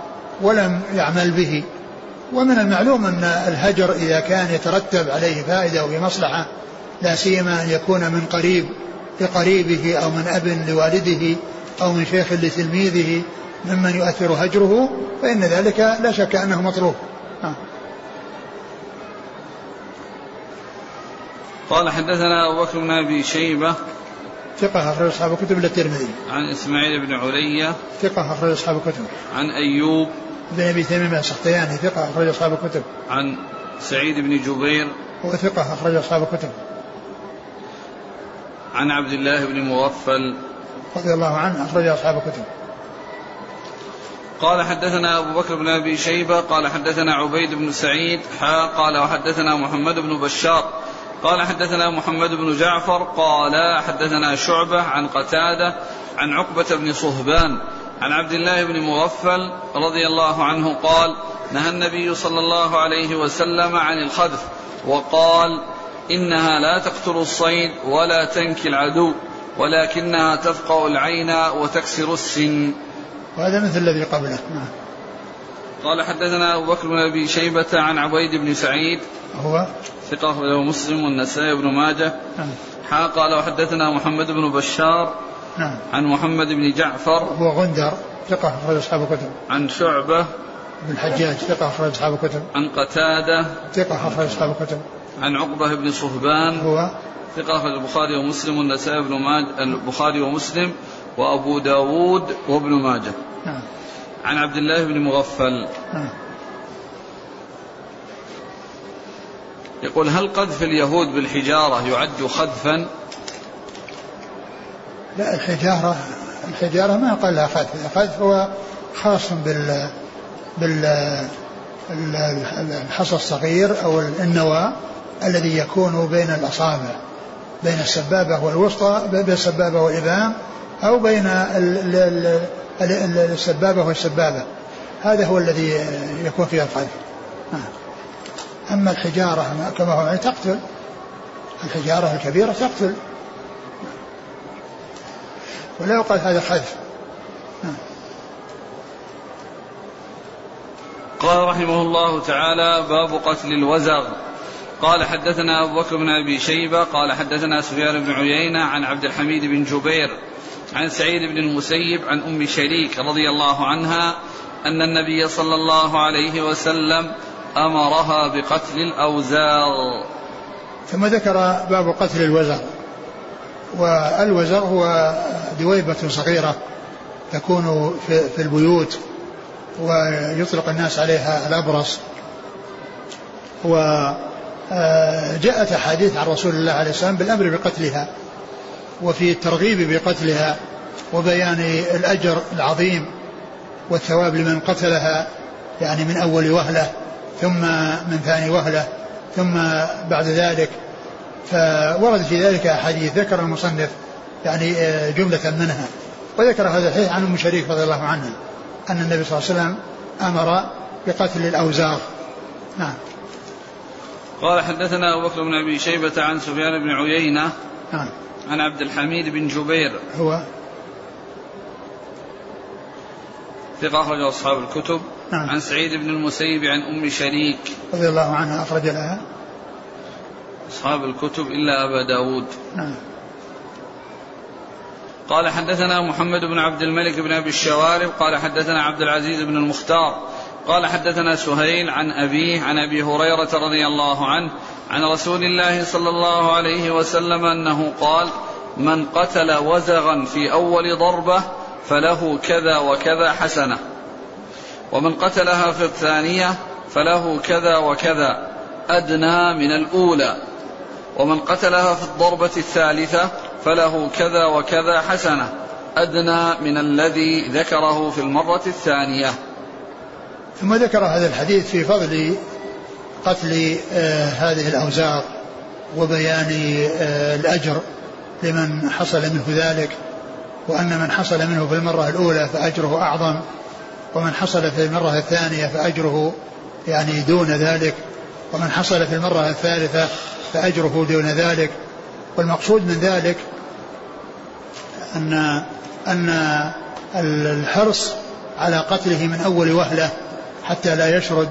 ولم يعمل به. ومن المعلوم أن الهجر إذا كان يترتب عليه فائدة ومصلحة لا سيما أن يكون من قريب لقريبه أو من أب لوالده أو من شيخ لتلميذه ممن يؤثر هجره فإن ذلك لا شك أنه مطلوب آه. قال حدثنا أبو بكر بن أبي شيبة ثقة أخرج أصحاب الكتب إلا الترمذي. عن إسماعيل بن علية. ثقة أخرج أصحاب الكتب. عن أيوب. بن أبي تميم السختياني ثقة أخرج أصحاب الكتب. عن سعيد بن جبير. هو ثقة أخرج أصحاب الكتب. عن عبد الله بن مغفل. رضي الله عنه أخرج أصحاب الكتب. قال حدثنا أبو بكر بن أبي شيبة قال حدثنا عبيد بن سعيد حا قال وحدثنا محمد بن بشار قال حدثنا محمد بن جعفر قال حدثنا شعبة عن قتادة عن عقبة بن صهبان عن عبد الله بن مغفل رضي الله عنه قال نهى النبي صلى الله عليه وسلم عن الخذف وقال إنها لا تقتل الصيد ولا تنكي العدو ولكنها تفقأ العين وتكسر السن. وهذا مثل الذي قبله. نعم. قال حدثنا أبو بكر بن أبي شيبة عن عبيد بن سعيد هو؟ ثقة له مسلم والنسائي بن ماجه. نعم. قال وحدثنا محمد بن بشار نعم. عن محمد بن جعفر. هو غندر ثقة أخرج أصحاب الكتب. عن شعبة. بن الحجاج ثقة أخرج أصحاب الكتب. عن قتادة. ثقة أخرج أصحاب الكتب. عن عقبة بن صهبان. هو؟ ثقة أخرج البخاري ومسلم والنسائي بن ماجه البخاري ومسلم وأبو داود وابن ماجه. نعم. عن عبد الله بن مغفل. نعم. يقول هل قذف اليهود بالحجارة يعد خذفا؟ لا الحجارة الحجارة ما قال لها خذف الخذف هو خاص بال بال الحصى الصغير أو النواة الذي يكون بين الأصابع بين السبابة والوسطى بين السبابة والإبهام أو بين السبابة والسبابة. هذا هو الذي يكون فيها القذف نعم. أما الحجارة كما هو تقتل الحجارة الكبيرة تقتل. ولا يقال هذا نعم. قال رحمه الله تعالى باب قتل الوزغ. قال حدثنا أبو بكر بن أبي شيبة قال حدثنا سفيان بن عيينة عن عبد الحميد بن جبير عن سعيد بن المسيب عن أم شريك رضي الله عنها أن النبي صلى الله عليه وسلم أمرها بقتل الأوزار ثم ذكر باب قتل الوزر والوزر هو دويبة صغيرة تكون في البيوت ويطلق الناس عليها الأبرص. وجاءت أحاديث عن رسول الله عليه السلام بالأمر بقتلها وفي الترغيب بقتلها وبيان الأجر العظيم والثواب لمن قتلها يعني من أول وهلة ثم من ثاني وهلة ثم بعد ذلك. فورد في ذلك أحاديث ذكر المصنف يعني جملة منها وذكر هذا الحديث عن أم شريك رضي الله عنها أن النبي صلى الله عليه وسلم أمر بقتل الأوزار. نعم. قال حدثنا أبو بكر بن أبي شيبة عن سفيان بن عيينة نعم. عن عبد الحميد بن جبير. هو؟ ثقة أخرج أصحاب الكتب. نعم. عن سعيد بن المسيب عن أم شريك. رضي الله عنها أخرج لها. أصحاب الكتب إلا أبا داود. نعم قال حدثنا محمد بن عبد الملك بن أبي الشوارب قال حدثنا عبد العزيز بن المختار قال حدثنا سهيل عن أبيه عن أبي هريرة رضي الله عنه عن رسول الله صلى الله عليه وسلم أنه قال من قتل وزغا في أول ضربة فله كذا وكذا حسنة ومن قتلها في الثانية فله كذا وكذا أدنى من الأولى ومن قتلها في الضربة الثالثة فله كذا وكذا حسنة أدنى من الذي ذكره في المرة الثانية. ثم ذكر هذا الحديث في فضل قتل آه هذه الأوزار وبيان آه الأجر لمن حصل منه ذلك وأن من حصل منه في المرة الأولى فأجره أعظم ومن حصل في المرة الثانية فأجره يعني دون ذلك ومن حصل في المرة الثالثة فأجره دون ذلك. والمقصود من ذلك أن أن الحرص على قتله من أول وهلة حتى لا يشرد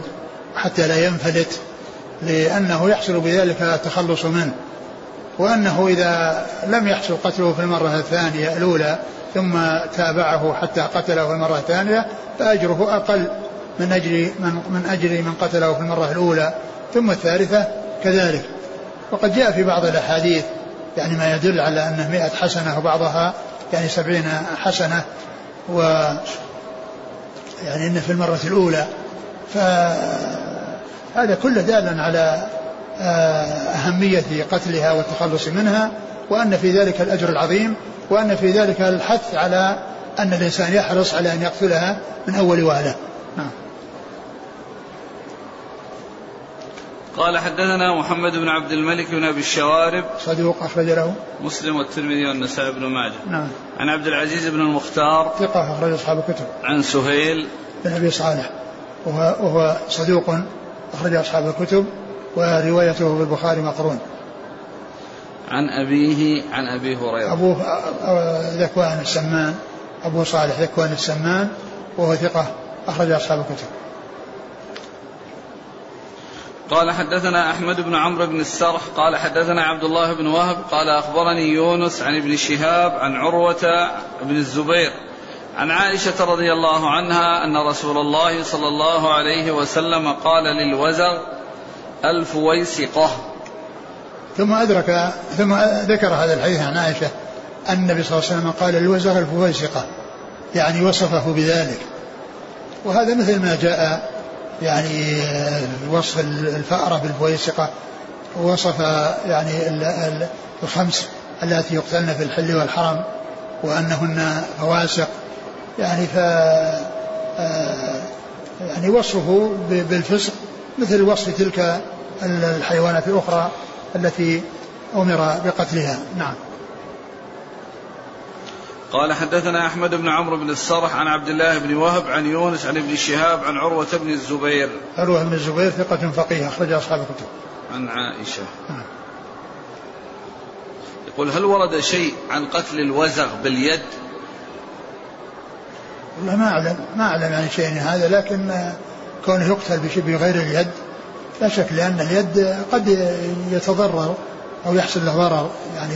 حتى لا ينفلت لأنه يحصل بذلك التخلص منه. وأنه إذا لم يحصل قتله في المرة الثانية الأولى ثم تابعه حتى قتله المرة الثانية فأجره أقل من أجل من, من أجل من قتله في المرة الأولى ثم الثالثة كذلك. وقد جاء في بعض الأحاديث يعني ما يدل على أنه مئة حسنة وبعضها يعني سبعين حسنة و يعني أنه في المرة الأولى. فهذا كله دالا على آه، أهمية قتلها والتخلص منها وأن في ذلك الأجر العظيم وأن في ذلك الحث على أن الإنسان يحرص على أن يقتلها من أول وهلة. نعم. قال حدثنا محمد بن عبد الملك بن أبي الشوارب. صدوق أخرج له. مسلم والترمذي والنسائي بن ماجه. نعم. عن عبد العزيز بن المختار. ثقة أخرج أصحاب الكتب. عن سهيل. بن أبي صالح. وهو, وهو صدوق أخرج أصحاب الكتب. وروايته في البخاري مقرون. عن أبيه عن أبي هريرة. أبوه ذكوان السمان. أبو صالح ذكوان السمان. وهو ثقة أخرج أصحاب الكتب. قال حدثنا أحمد بن عمرو بن السرح قال حدثنا عبد الله بن وهب قال أخبرني يونس عن ابن شهاب عن عروة بن الزبير عن عائشة رضي الله عنها أن رسول الله صلى الله عليه وسلم قال للوزغ الفويسقة ثم أدرك ثم ذكر هذا الحديث عن عائشة أن النبي صلى الله عليه وسلم قال للوزغ الفويسقة يعني وصفه بذلك. وهذا مثل ما جاء يعني وصف الفأرة بالفويسقة وصف يعني الخمس اللاتي يقتلن في الحل والحرم وأنهن فواسق. يعني ف آه، يعني وصفه بالفسق مثل وصف تلك الحيوانات الأخرى التي أمر بقتلها. نعم. قال حدثنا أحمد بن عمرو بن السرح عن عبد الله بن وهب عن يونس عن ابن شهاب عن عروة بن الزبير. عروة بن الزبير ثقة فقيه أخرج أصحاب الكتب. عن عائشة. نعم. يقول هل ورد شيء عن قتل الوزغ باليد؟ والله ما أعلم ما أعلم عن شيء هذا لكن كونه يقتل بشبه غير اليد لا شك لأن اليد قد يتضرر أو يحصل له ضرر يعني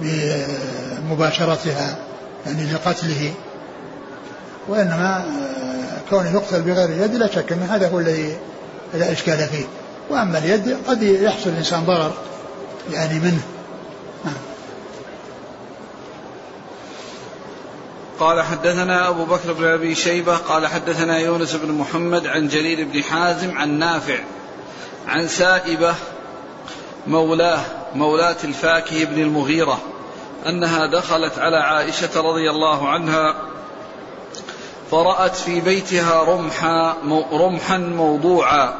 بمباشرتها يعني لقتله. وإنما كونه يقتل بغير اليد لا شك أن هذا هو الذي لا إشكال فيه. وأما اليد قد يحصل الإنسان ضرر يعني منه. نعم. قال حدثنا أبو بكر بن أبي شيبة قال حدثنا يونس بن محمد عن جرير بن حازم عن نافع عن سائبة مولاه. مولاة الفاكه بن المغيرة أنها دخلت على عائشة رضي الله عنها فرأت في بيتها رمحا رمحا موضوعا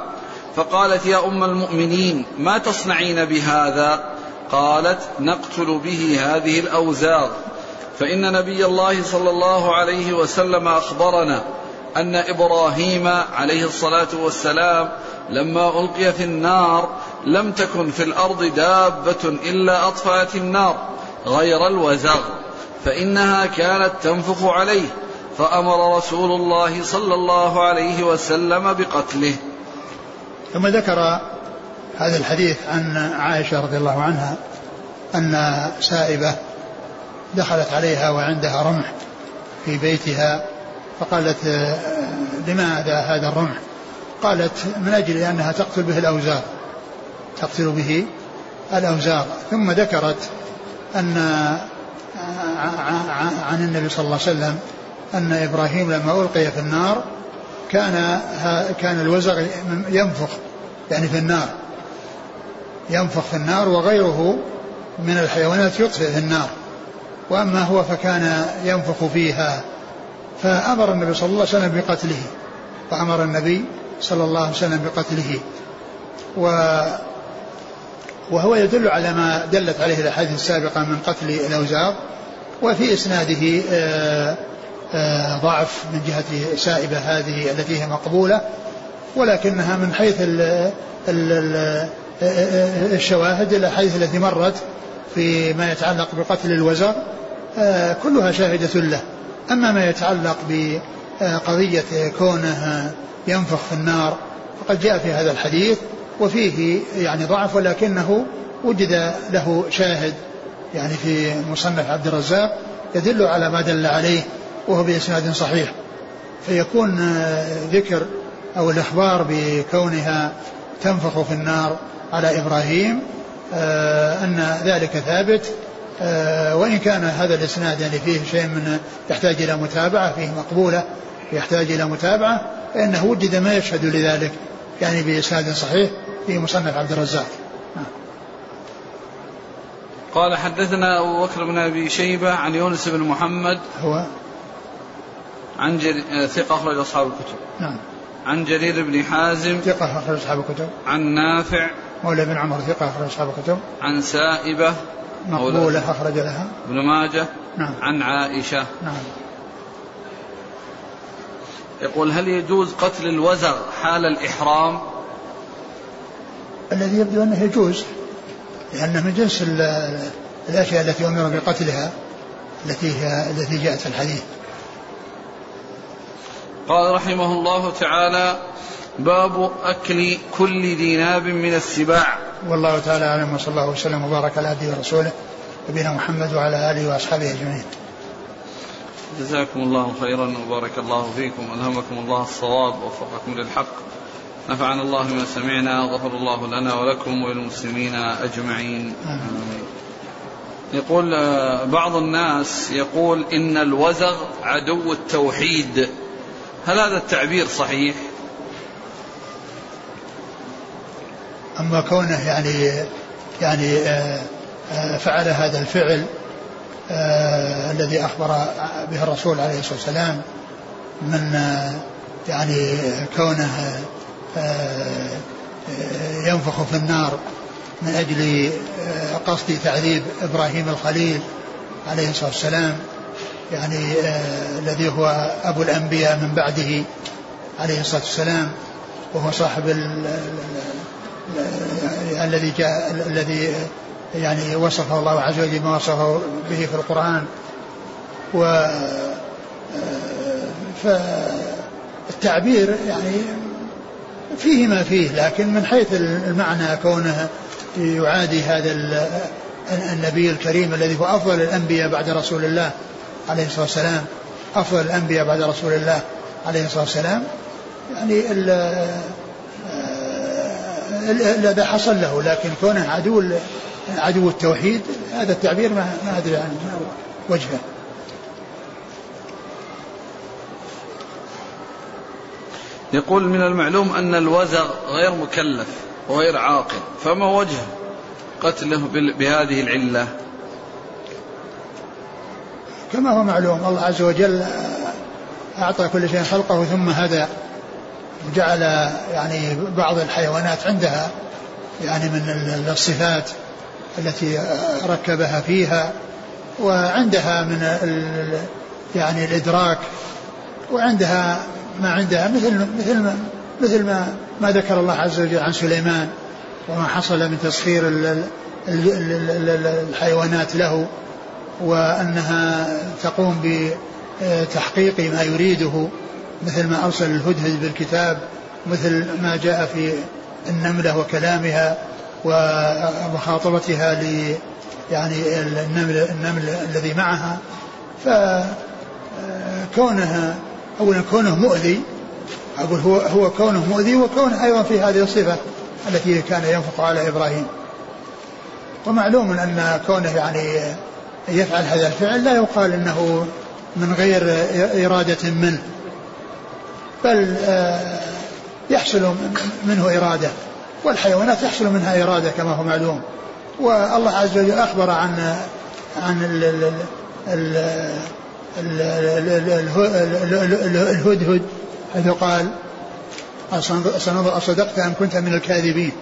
فقالت يا أم المؤمنين ما تصنعين بهذا؟ قالت نقتل به هذه الأوزار. فإن نبي الله صلى الله عليه وسلم أخبرنا أن إبراهيم عليه الصلاة والسلام لما ألقي في النار لم تكن في الأرض دابة إلا أطفأت النار غير الوزغ فإنها كانت تنفخ عليه فأمر رسول الله صلى الله عليه وسلم بقتله. ثم ذكر هذا الحديث عن عائشة رضي الله عنها أن سائبة دخلت عليها وعندها رمح في بيتها فقالت لماذا هذا الرمح؟ قالت من أجل أنها تقتل به الأوزار تقتل به الأوزار ثم ذكرت أن عن النبي صلى الله عليه وسلم أن إبراهيم لما ألقي في النار كان كان الوزغ ينفخ يعني في النار ينفخ في النار وغيره من الحيوانات يطفئ في النار. وأما هو فكان ينفخ فيها. فأمر النبي صلى الله عليه وسلم بقتله. فأمر النبي صلى الله عليه وسلم بقتله. و وهو يدل على ما دلت عليه الأحاديث السابقة من قتل الاوزار وفي إسناده آه، آه، ضعف من جهة سائبة هذه التي هي مقبولة ولكنها من حيث الشواهد الأحاديث التي مرت فيما يتعلق بقتل الوزر آه، كلها شاهدة له. أما ما يتعلق بقضية كونه ينفخ في النار فقد جاء في هذا الحديث وفيه يعني ضعف ولكنه وجد له شاهد. يعني في مصنف عبد الرزاق يدل على ما دل عليه وهو بإسناد صحيح. فيكون ذكر أو الإخبار بكونها تنفخ في النار على إبراهيم آه، أن ذلك ثابت آه، وإن كان هذا الإسناد يعني فيه شيء من يحتاج إلى متابعة فيه مقبولة يحتاج إلى متابعة فإنه وجد ما يشهد لذلك يعني بإسناد صحيح. في مصنف عبد الرزاق. قال حدثنا أبو بكر بن أبي شيبة عن يونس بن محمد هو عن جر... ثقة أخرج أصحاب الكتب. نعم. عن جرير بن حازم ثقة أخرج أصحاب الكتب. عن نافع مولى بن عمر ثقة أخرج أصحاب الكتب. عن سائبة مقبولة أخرج لها. ابن ماجه نعم. عن عائشة. نعم. يقول هل يجوز قتل الوزغ حال الإحرام؟ الذي يبدو أنه يجوز لأنه من جنس الأشياء التي أمر بقتلها التي هي التي جاءت في الحديث. قال رحمه الله تعالى باب أكل كل ذي ناب من السباع. والله تعالى أعلم وصلى الله وسلم وبارك على عبده ورسوله نبينا محمد وعلى آله وأصحابه أجمعين. جزاكم الله خيرا وبارك الله فيكم. ألهمكم الله الصواب ووفقكم للحق. نفعنا الله بما سمعنا غفر الله لنا ولكم وللمسلمين أجمعين آمين. يقول بعض الناس يقول إن الوزغ عدو التوحيد هل هذا التعبير صحيح؟ أما كونه يعني يعني آه، آه، فعل هذا الفعل آه الذي أخبر به الرسول عليه الصلاة والسلام من يعني كونه ينفخ في النار من أجل قصد تعذيب إبراهيم الخليل عليه الصلاة والسلام يعني الذي هو أبو الأنبياء من بعده عليه الصلاة والسلام وهو صاحب الذي جاء الذي يعني وصفه الله عز وجل بما وصفه به في القرآن. و فالتعبير يعني فيه ما فيه لكن من حيث المعنى كونه يعادي هذا النبي الكريم الذي هو أفضل الأنبياء بعد رسول الله عليه الصلاة والسلام. أفضل الأنبياء بعد رسول الله عليه الصلاة والسلام. يعني الذي حصل له لكن كونه عدو عدو التوحيد هذا التعبير ما ما أدري عن وجهه. يقول من المعلوم أن الوزغ غير مكلف وغير عاقل. فما وجه قتله بهذه العلة؟ كما هو معلوم الله عز وجل أعطى كل شيء خلقه ثم هدى. جعل يعني بعض الحيوانات عندها يعني من الصفات التي ركبها فيها. وعندها من يعني الإدراك. وعندها ما عندها مثل مثل ما مثل ما ما ذكر الله عز وجل عن سليمان وما حصل من تسخير الحيوانات له وأنها تقوم بتحقيق ما يريده مثل ما أرسل الهدهد بالكتاب مثل ما جاء في النملة وكلامها ومخاطبتها ل يعني النمل النمل الذي معها. فكونها اولا كونه مؤذي أقول هو هو كونه مؤذي وكونه أيضا في هذه الصفة التي كان ينفق على إبراهيم. ومعلوم أن كونه يعني يفعل هذا الفعل لا يقال إنه من غير إرادة منه بل آه، يحصل منه إرادة والحيوانات يحصل منها إرادة كما هو معلوم. والله عز وجل أخبر عن عن الهدهد حيث قال أصدقت أم كنت من الكاذبين.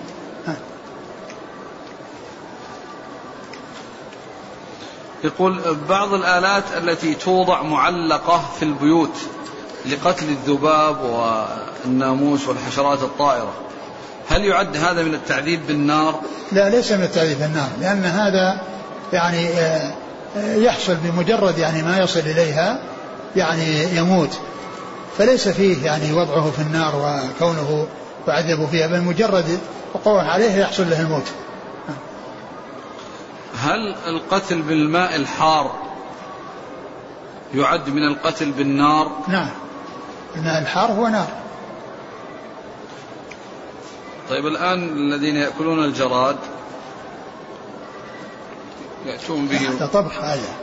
يقول بعض الآلات التي توضع معلقة في البيوت لقتل الذباب والناموس والحشرات الطائرة هل يعد هذا من التعذيب بالنار؟ لا ليس من التعذيب بالنار لأن هذا يعني آه، يحصل بمجرد يعني ما يصل إليها يعني يموت. فليس فيه يعني وضعه في النار وكونه يعذب فيها بل مجرد وقوعه عليه يحصل له الموت. هل القتل بالماء الحار يعد من القتل بالنار؟ نعم. الماء الحار هو نار. طيب الآن الذين يأكلون الجراد يأتون به؟ هذا طبخ هذا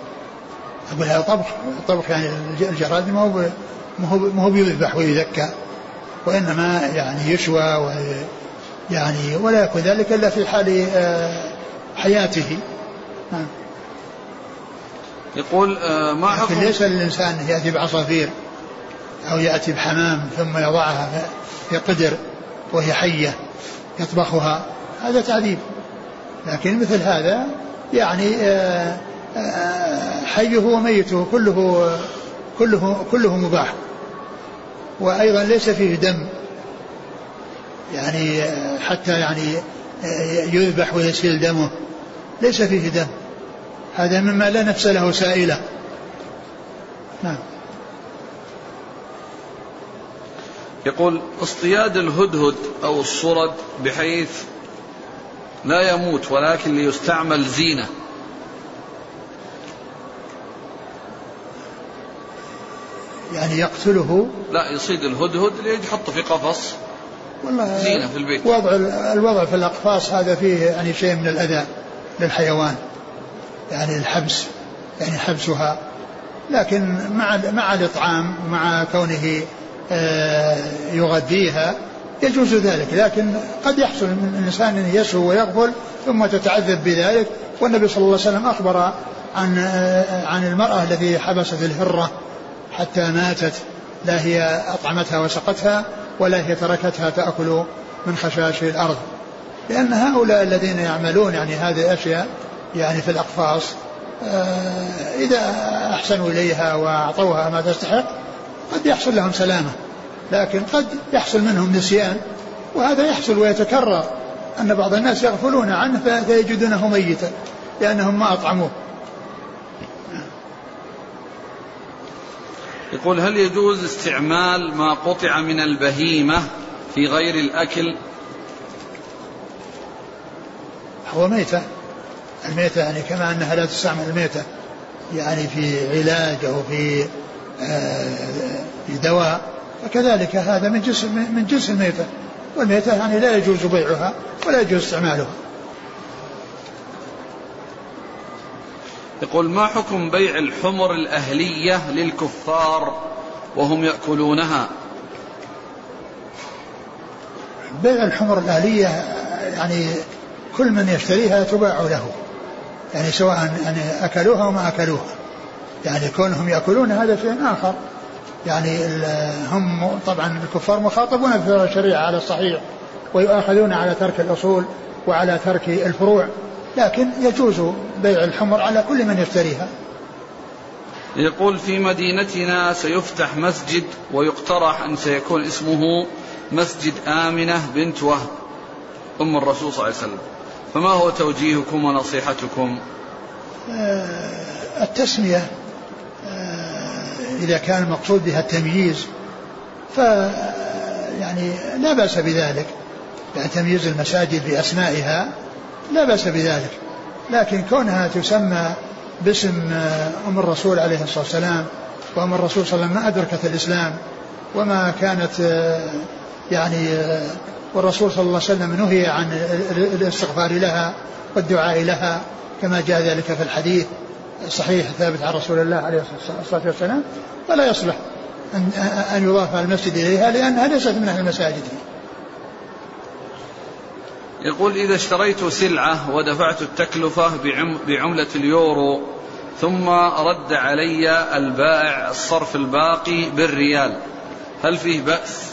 أقول هذا طبخ طبخ يعني الجراد ما هو ما هو بيذبح ويذكى وإنما يعني يشوى و يعني ولا يكون ذلك إلا في حال آه، حياته. نعم يقول آه، ما حكم؟ لكن ليس للإنسان يأتي بعصافير أو يأتي بحمام ثم يضعها في قدر وهي حية يطبخها هذا تعذيب. لكن مثل هذا يعني آه، آه، حيه وميته كله كله كله مباح. وأيضا ليس فيه دم. يعني آه، حتى يعني يذبح ويسيل دمه. ليس فيه دم. هذا مما لا نفس له سائلة. نعم. يقول اصطياد الهدهد أو الصرد بحيث لا يموت ولكن ليستعمل زينة. يعني يقتله؟ لا يصيد الهدهد ليحطه في قفص. والله زينة في البيت. وضع الوضع في الأقفاص هذا فيه يعني شيء من الأذى للحيوان. يعني الحبس يعني حبسها. لكن مع مع الإطعام ومع كونه آه، يغذيها يجوز ذلك لكن قد يحصل من الإنسان أن يسهو ويغفل ثم تتعذب بذلك والنبي صلى الله عليه وسلم أخبر عن عن المرأة التي حبست الهرة حتى ماتت لا هي أطعمتها وسقتها ولا هي تركتها تأكل من خشاش الأرض. لأن هؤلاء الذين يعملون يعني هذه الأشياء يعني في الأقفاص آه، إذا أحسنوا إليها وأعطوها ما تستحق قد يحصل لهم سلامة. لكن قد يحصل منهم نسيان وهذا يحصل ويتكرر. أن بعض الناس يغفلون عنه فيجدونه ميتا لأنهم ما أطعموه. يقول هل يجوز استعمال ما قطع من البهيمة في غير الأكل؟ هو ميتة. الميتة يعني كما أنها لا تستعمل الميتة يعني في علاج أو في آه، في دواء. فكذلك هذا من جنس من جنس الميتة. والميتة يعني لا يجوز بيعها ولا يجوز استعمالها. يقول ما حكم بيع الحمر الأهلية للكفار وهم يأكلونها؟ بيع الحمر الأهلية يعني كل من يشتريها تباع له. يعني سواء يعني أكلوها وما أكلوها. يعني كونهم يأكلون هذا شيء آخر. يعني هم طبعا الكفار مخاطبون في الشريعة على الصحيح ويؤاخذون على ترك الأصول وعلى ترك الفروع لكن يجوز بيع الحمر على كل من يشتريها. يقول في مدينتنا سيفتح مسجد ويقترح أن سيكون اسمه مسجد آمنة بنت وهب أم الرسول صلى الله عليه وسلم. فما هو توجيهكم ونصيحتكم؟ آه، التسمية إذا كان المقصود بها التمييز ف يعني لا بأس بذلك. يعني تمييز المساجد بأسمائها لا بأس بذلك. لكن كونها تسمى باسم آه، أم الرسول عليه الصلاة والسلام وأم الرسول صلى الله عليه وسلم ما أدركت الإسلام وما كانت آه، يعني آه، والرسول صلى الله عليه وسلم نهي عن الاستغفار لها والدعاء لها كما جاء ذلك في الحديث. الصحيح الثابت عن رسول الله عليه الصلاة والسلام فلا يصلح أن أن يضاف المسجد إليها لأنها ليست من أهل المساجد يقول إذا اشتريت سلعة ودفعت التكلفة بعملة اليورو ثم رد علي البائع الصرف الباقي بالريال هل فيه بأس؟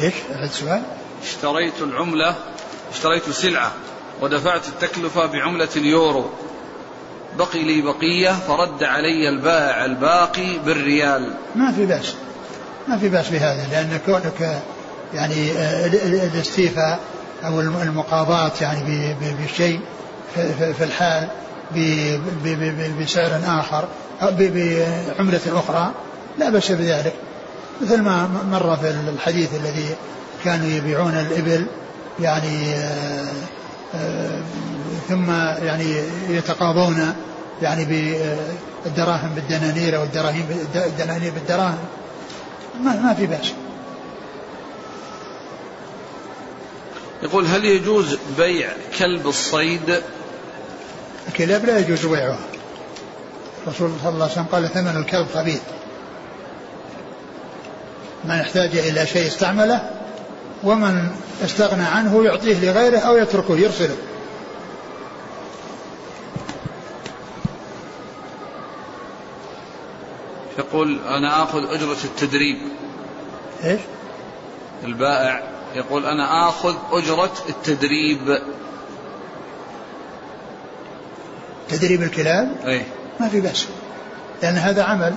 إيش؟ هذا السؤال؟ اشتريت العملة اشتريت سلعة ودفعت التكلفة بعملة اليورو بقي لي بقية فرد علي البائع الباقي بالريال. ما في بأس. ما في بأس بهذا لأن كونك يعني آه، الاستيفاء أو المقاضاة يعني بالشيء في الحال بسعر آخر بعملة أخرى لا بأس بذلك. مثل ما مر في الحديث الذي كانوا يبيعون الإبل يعني آه، ثم يعني يتقاضون يعني بالدراهم بالدنانير أو الدراهم الدنانير بالدراهم. ما ما في بأس. يقول هل يجوز بيع كلب الصيد؟ الكلاب لا يجوز بيعها الرسول صلى الله عليه وسلم قال ثمن الكلب خبيث. من احتاج إلى شيء استعمله ومن استغنى عنه يعطيه لغيره أو يتركه يرسله. يقول أنا آخذ أجرة التدريب. إيش؟ البائع يقول أنا آخذ أجرة التدريب. تدريب الكلاب أي ما في بأس. لأن هذا عمل.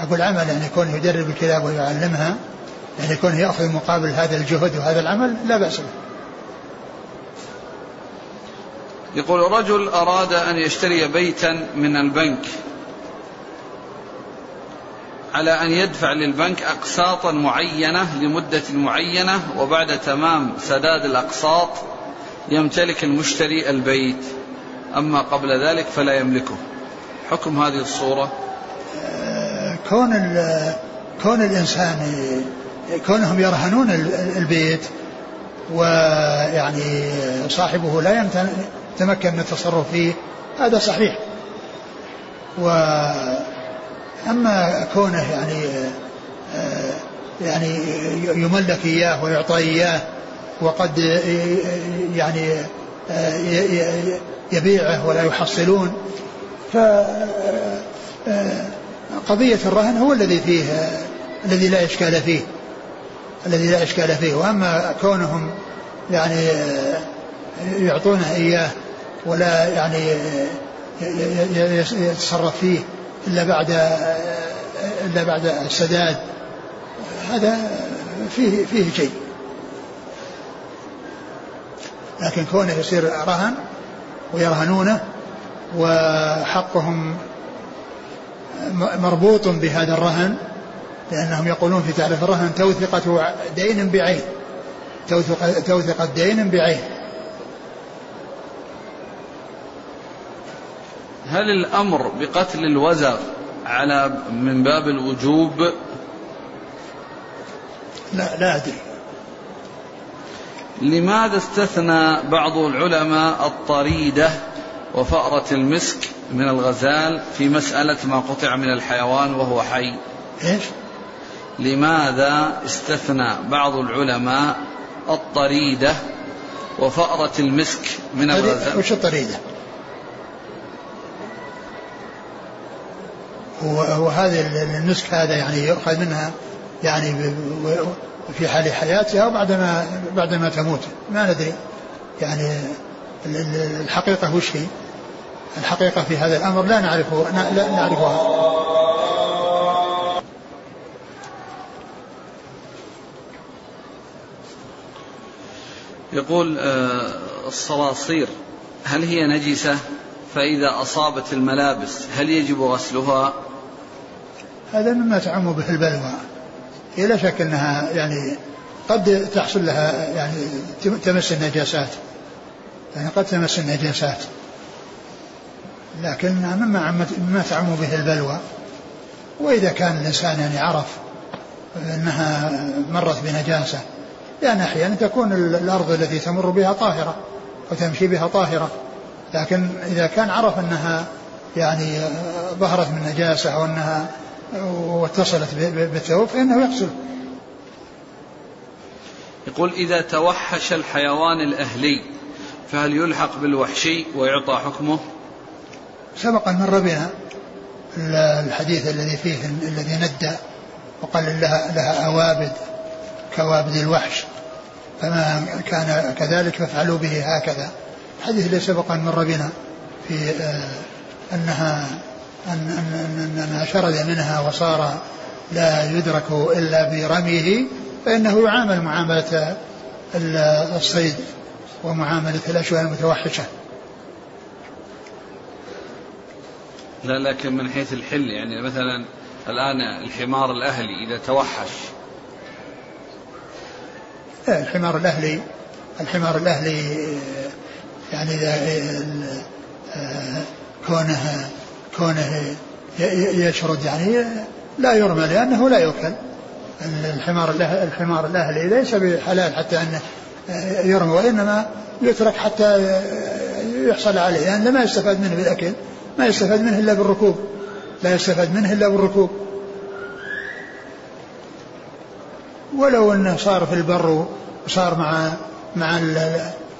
أقول عمل يعني يكون يدرب الكلاب ويعلمها. يعني يكون يأخذ مقابل هذا الجهد وهذا العمل لا بأس به. يقول رجل أراد أن يشتري بيتا من البنك على أن يدفع للبنك أقساطا معينة لمدة معينة وبعد تمام سداد الأقساط يمتلك المشتري البيت. أما قبل ذلك فلا يملكه. حكم هذه الصورة؟ كون كون الإنسان كونهم يرهنون البيت ويعني صاحبه لا يتمكن من التصرف فيه هذا صحيح. و أما كونه يعني يعني يملك إياه ويعطى إياه وقد يعني يبيعه ولا يحصلون ف قضية الرهن هو الذي فيه الذي لا إشكال فيه. الذي لا إشكال فيه. وأما كونهم يعني يعطونه إياه ولا يعني يتصرف فيه إلا بعد إلا بعد السداد هذا فيه فيه شيء. لكن كونه يصير رهن ويرهنونه وحقهم مربوط بهذا الرهن لأنهم يقولون في تعريف الرهن توثقة دين بعين. توثقة, توثقة دين بعين. هل الأمر بقتل الوزغ على من باب الوجوب؟ لا لا أدري. لماذا استثنى بعض العلماء الطريدة وفأرة المسك من الغزال في مسألة ما قطع من الحيوان وهو حي؟ إيش؟ لماذا استثنى بعض العلماء الطريدة وفأرة المسك من الغزال وش الطريدة؟ وهذا النسك هذا يعني يؤخذ منها يعني في حال حياتها وبعدما بعدما تموت. ما ندري. يعني الحقيقة وش هي؟ الحقيقة في هذا الأمر لا نعرفه لا نعرفها. يقول آه، الصراصير هل هي نجسة؟ فإذا أصابت الملابس هل يجب غسلها؟ هذا مما تعم به البلوى. هي لا شك أنها يعني قد تحصل لها يعني تمس النجاسات. يعني قد تمس النجاسات. لكن مما مما تعم به البلوى وإذا كان الإنسان يعني عرف أنها مرت بنجاسة لأن أحيانا تكون الأرض التي تمر بها طاهرة وتمشي بها طاهرة. لكن إذا كان عرف أنها يعني ظهرت من نجاسة أو أنها واتصلت بالثوب فإنه يغسل يقول إذا توحش الحيوان الأهلي فهل يلحق بالوحشي ويعطى حكمه؟ سبق أن مر بنا الحديث الذي فيه الذي ندى وقال لها لها أوابد كوابد الوحش. فما كان كذلك فافعلوا به هكذا. الحديث الذي سبق أن مر بنا في آه، أنها أن, أن, أن ما شرد منها وصار لا يدرك إلا برميه فإنه يعامل معاملة الصيد ومعاملة الأشياء المتوحشة. لا لكن من حيث الحل يعني مثلا الآن الحمار الأهلي إذا توحش الحمار الأهلي الحمار الأهلي يعني كونه كونه يشرد يعني لا يرمى لأنه لا يؤكل. الحمار الحمار الأهلي ليس بحلال حتى أنه يرمى وإنما يترك حتى يحصل عليه لأن يعني ما يستفاد منه بالأكل ما يستفاد منه إلا بالركوب لا يستفاد منه إلا بالركوب. ولو أنه صار في البر وصار مع مع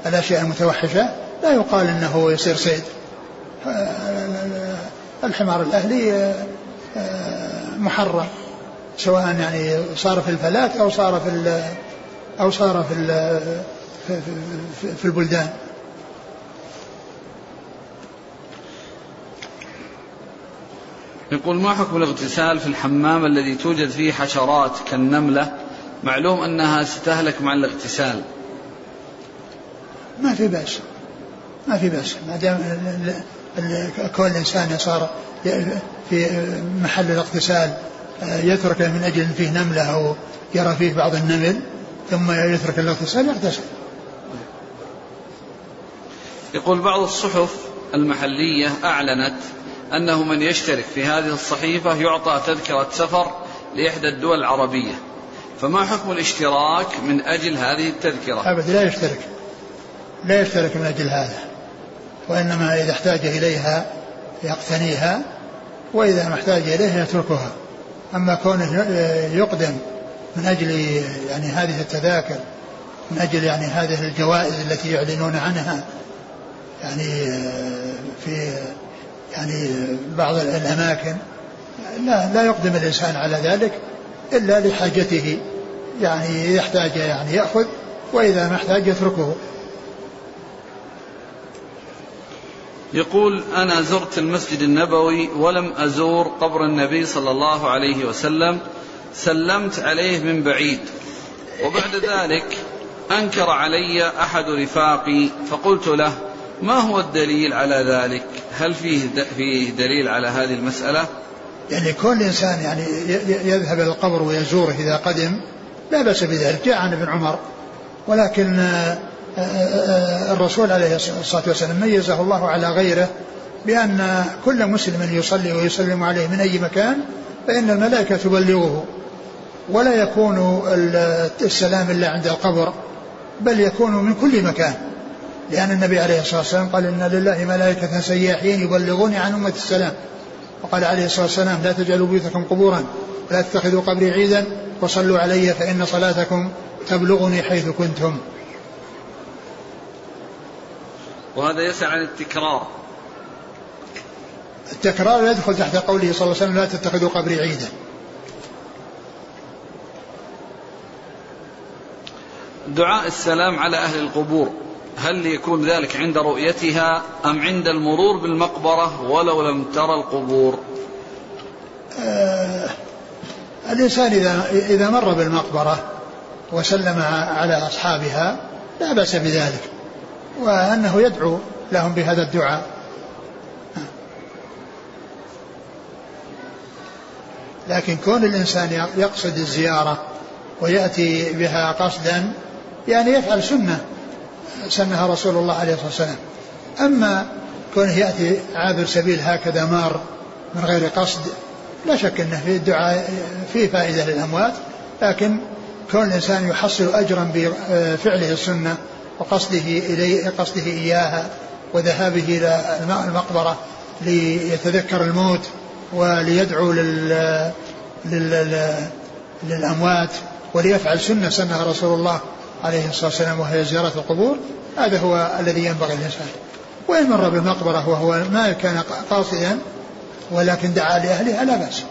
الأشياء المتوحشة لا يقال أنه يصير صيد الحمار الأهلي محرم سواء يعني صار في الفلاة أو صار في أو صار في في البلدان. يقول ما حكم الاغتسال في الحمام الذي توجد فيه حشرات كالنملة معلوم أنها ستهلك مع الاغتسال. ما في بأس. ما في بأس. ما دام كل إنسان صار في محل الاغتسال آه، يترك من أجل فيه نملة أو يرى فيه بعض النمل ثم يترك الاغتسال يغتسل. يقول بعض الصحف المحلية أعلنت أنه من يشترك في هذه الصحيفة يعطى تذكرة سفر لإحدى الدول العربية. فما حكم الاشتراك من أجل هذه التذكرة؟ أبدا لا يشترك. لا يشترك من أجل هذا. وإنما إذا احتاج إليها يقتنيها وإذا ما احتاج إليها يتركها. أما كونه يقدم من أجل يعني هذه التذاكر من أجل يعني هذه الجوائز التي يعلنون عنها يعني في يعني بعض الأماكن لا لا يقدم الإنسان على ذلك إلا لحاجته. يعني يحتاج يعني يأخذ وإذا ما احتاج يتركه. يقول أنا زرت المسجد النبوي ولم أزور قبر النبي صلى الله عليه وسلم سلمت عليه من بعيد. وبعد ذلك أنكر علي أحد رفاقي فقلت له ما هو الدليل على ذلك؟ هل فيه فيه دليل على هذه المسألة؟ يعني كل إنسان يعني يذهب إلى القبر ويزوره إذا قدم لا بأس بذلك جاء عن ابن عمر ولكن آه، آه، آه، الرسول عليه الصلاة والسلام ميزه الله على غيره بأن كل مسلم يصلي ويسلم عليه من أي مكان فإن الملائكة تبلغه ولا يكون السلام إلا عند القبر بل يكون من كل مكان. لأن النبي عليه الصلاة والسلام قال إن لله ملائكة سياحين يبلغوني عن أمة السلام. وقال عليه الصلاة والسلام لا تجعلوا بيوتكم قبورا ولا تتخذوا قبري عيدا. وصلوا علي فإن صلاتكم تبلغني حيث كنتم. وهذا يسأل عن التكرار. التكرار يدخل تحت قوله صلى الله عليه وسلم لا تتخذوا قبري عيدا. دعاء السلام على أهل القبور. هل يكون ذلك عند رؤيتها أم عند المرور بالمقبرة ولو لم ترى القبور؟ آه الإنسان إذا, إذا مر بالمقبرة وسلم على أصحابها لا بأس بذلك وأنه يدعو لهم بهذا الدعاء. لكن كون الإنسان يقصد الزيارة ويأتي بها قصدا يعني يفعل سنة سنها رسول الله عليه الصلاة والسلام. أما كونه يأتي عابر سبيل هكذا مار من غير قصد لا شك أنه في الدعاء فيه فائدة للأموات لكن كون الإنسان يحصل أجرا بفعله السنة وقصده إليه قصده إياها وذهابه إلى المقبرة ليتذكر الموت وليدعو لل, لل... للأموات وليفعل سنة سنها رسول الله عليه الصلاة والسلام وهي زيارة القبور هذا هو الذي ينبغي الإنسان وإن مر بالمقبرة وهو ما كان قاصدا ولكن دعا لأهلها لا بأس.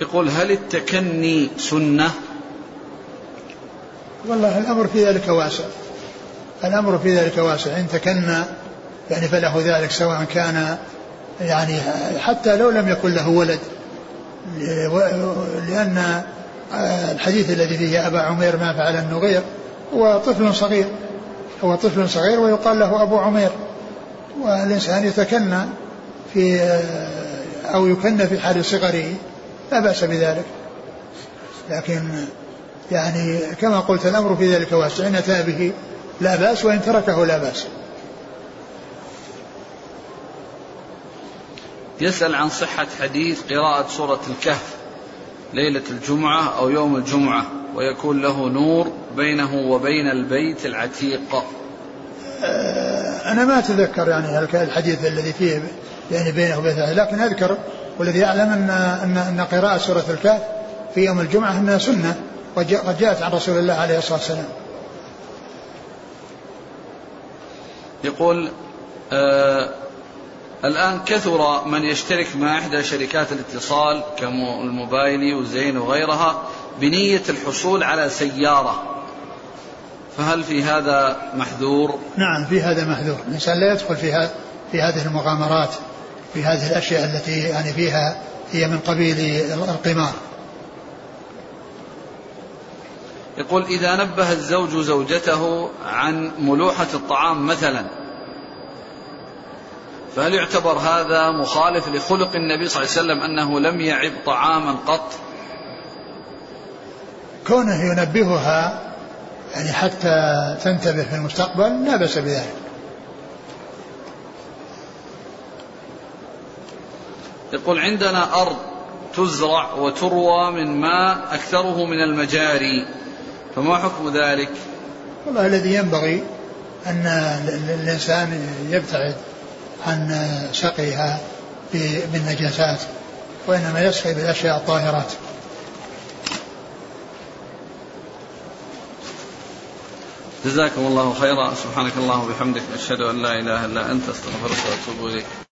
يقول هل التكني سنة؟ والله الأمر في ذلك واسع. الأمر في ذلك واسع. إن تكنى يعني فله ذلك سواء كان يعني حتى لو لم يكن له ولد. لأن الحديث الذي فيه أبا عمير ما فعل النغير هو طفل صغير. هو طفل صغير ويقال له أبو عمير. والإنسان يتكنى في أو يكنى في حال صغره لا بأس بذلك. لكن يعني كما قلت الأمر في ذلك واسع. إن أتى به لا بأس وإن تركه لا بأس. يسأل عن صحة حديث قراءة سورة الكهف ليلة الجمعة أو يوم الجمعة ويكون له نور بينه وبين البيت العتيق. أه، أنا ما أتذكر يعني الحديث الذي فيه يعني بينه وبين لكن أذكر والذي أعلم أن أن أن قراءة سورة الكهف في يوم الجمعة أنها سنة قد جاءت عن رسول الله عليه الصلاة والسلام. يقول آه الآن كثر من يشترك مع إحدى شركات الاتصال كالموبايلي وزين وغيرها بنية الحصول على سيارة. فهل في هذا محذور؟ نعم في هذا محذور، الإنسان لا يدخل في في هذه المغامرات. في هذه الأشياء التي يعني فيها هي من قبيل القمار. يقول إذا نبه الزوج زوجته عن ملوحة الطعام مثلا فهل يعتبر هذا مخالف لخلق النبي صلى الله عليه وسلم أنه لم يعب طعاما قط كونه ينبهها يعني حتى تنتبه في المستقبل لا بأس بذلك يقول عندنا أرض تزرع وتروى من ماء أكثره من المجاري فما حكم ذلك؟ والله الذي ينبغي أن الإنسان يبتعد عن سقيها بالنجاسات وإنما يسقي بالأشياء الطاهرات. جزاكم الله خيرا سبحانك اللهم وبحمدك أشهد أن لا إله إلا أنت أستغفرك وأتوب إليك.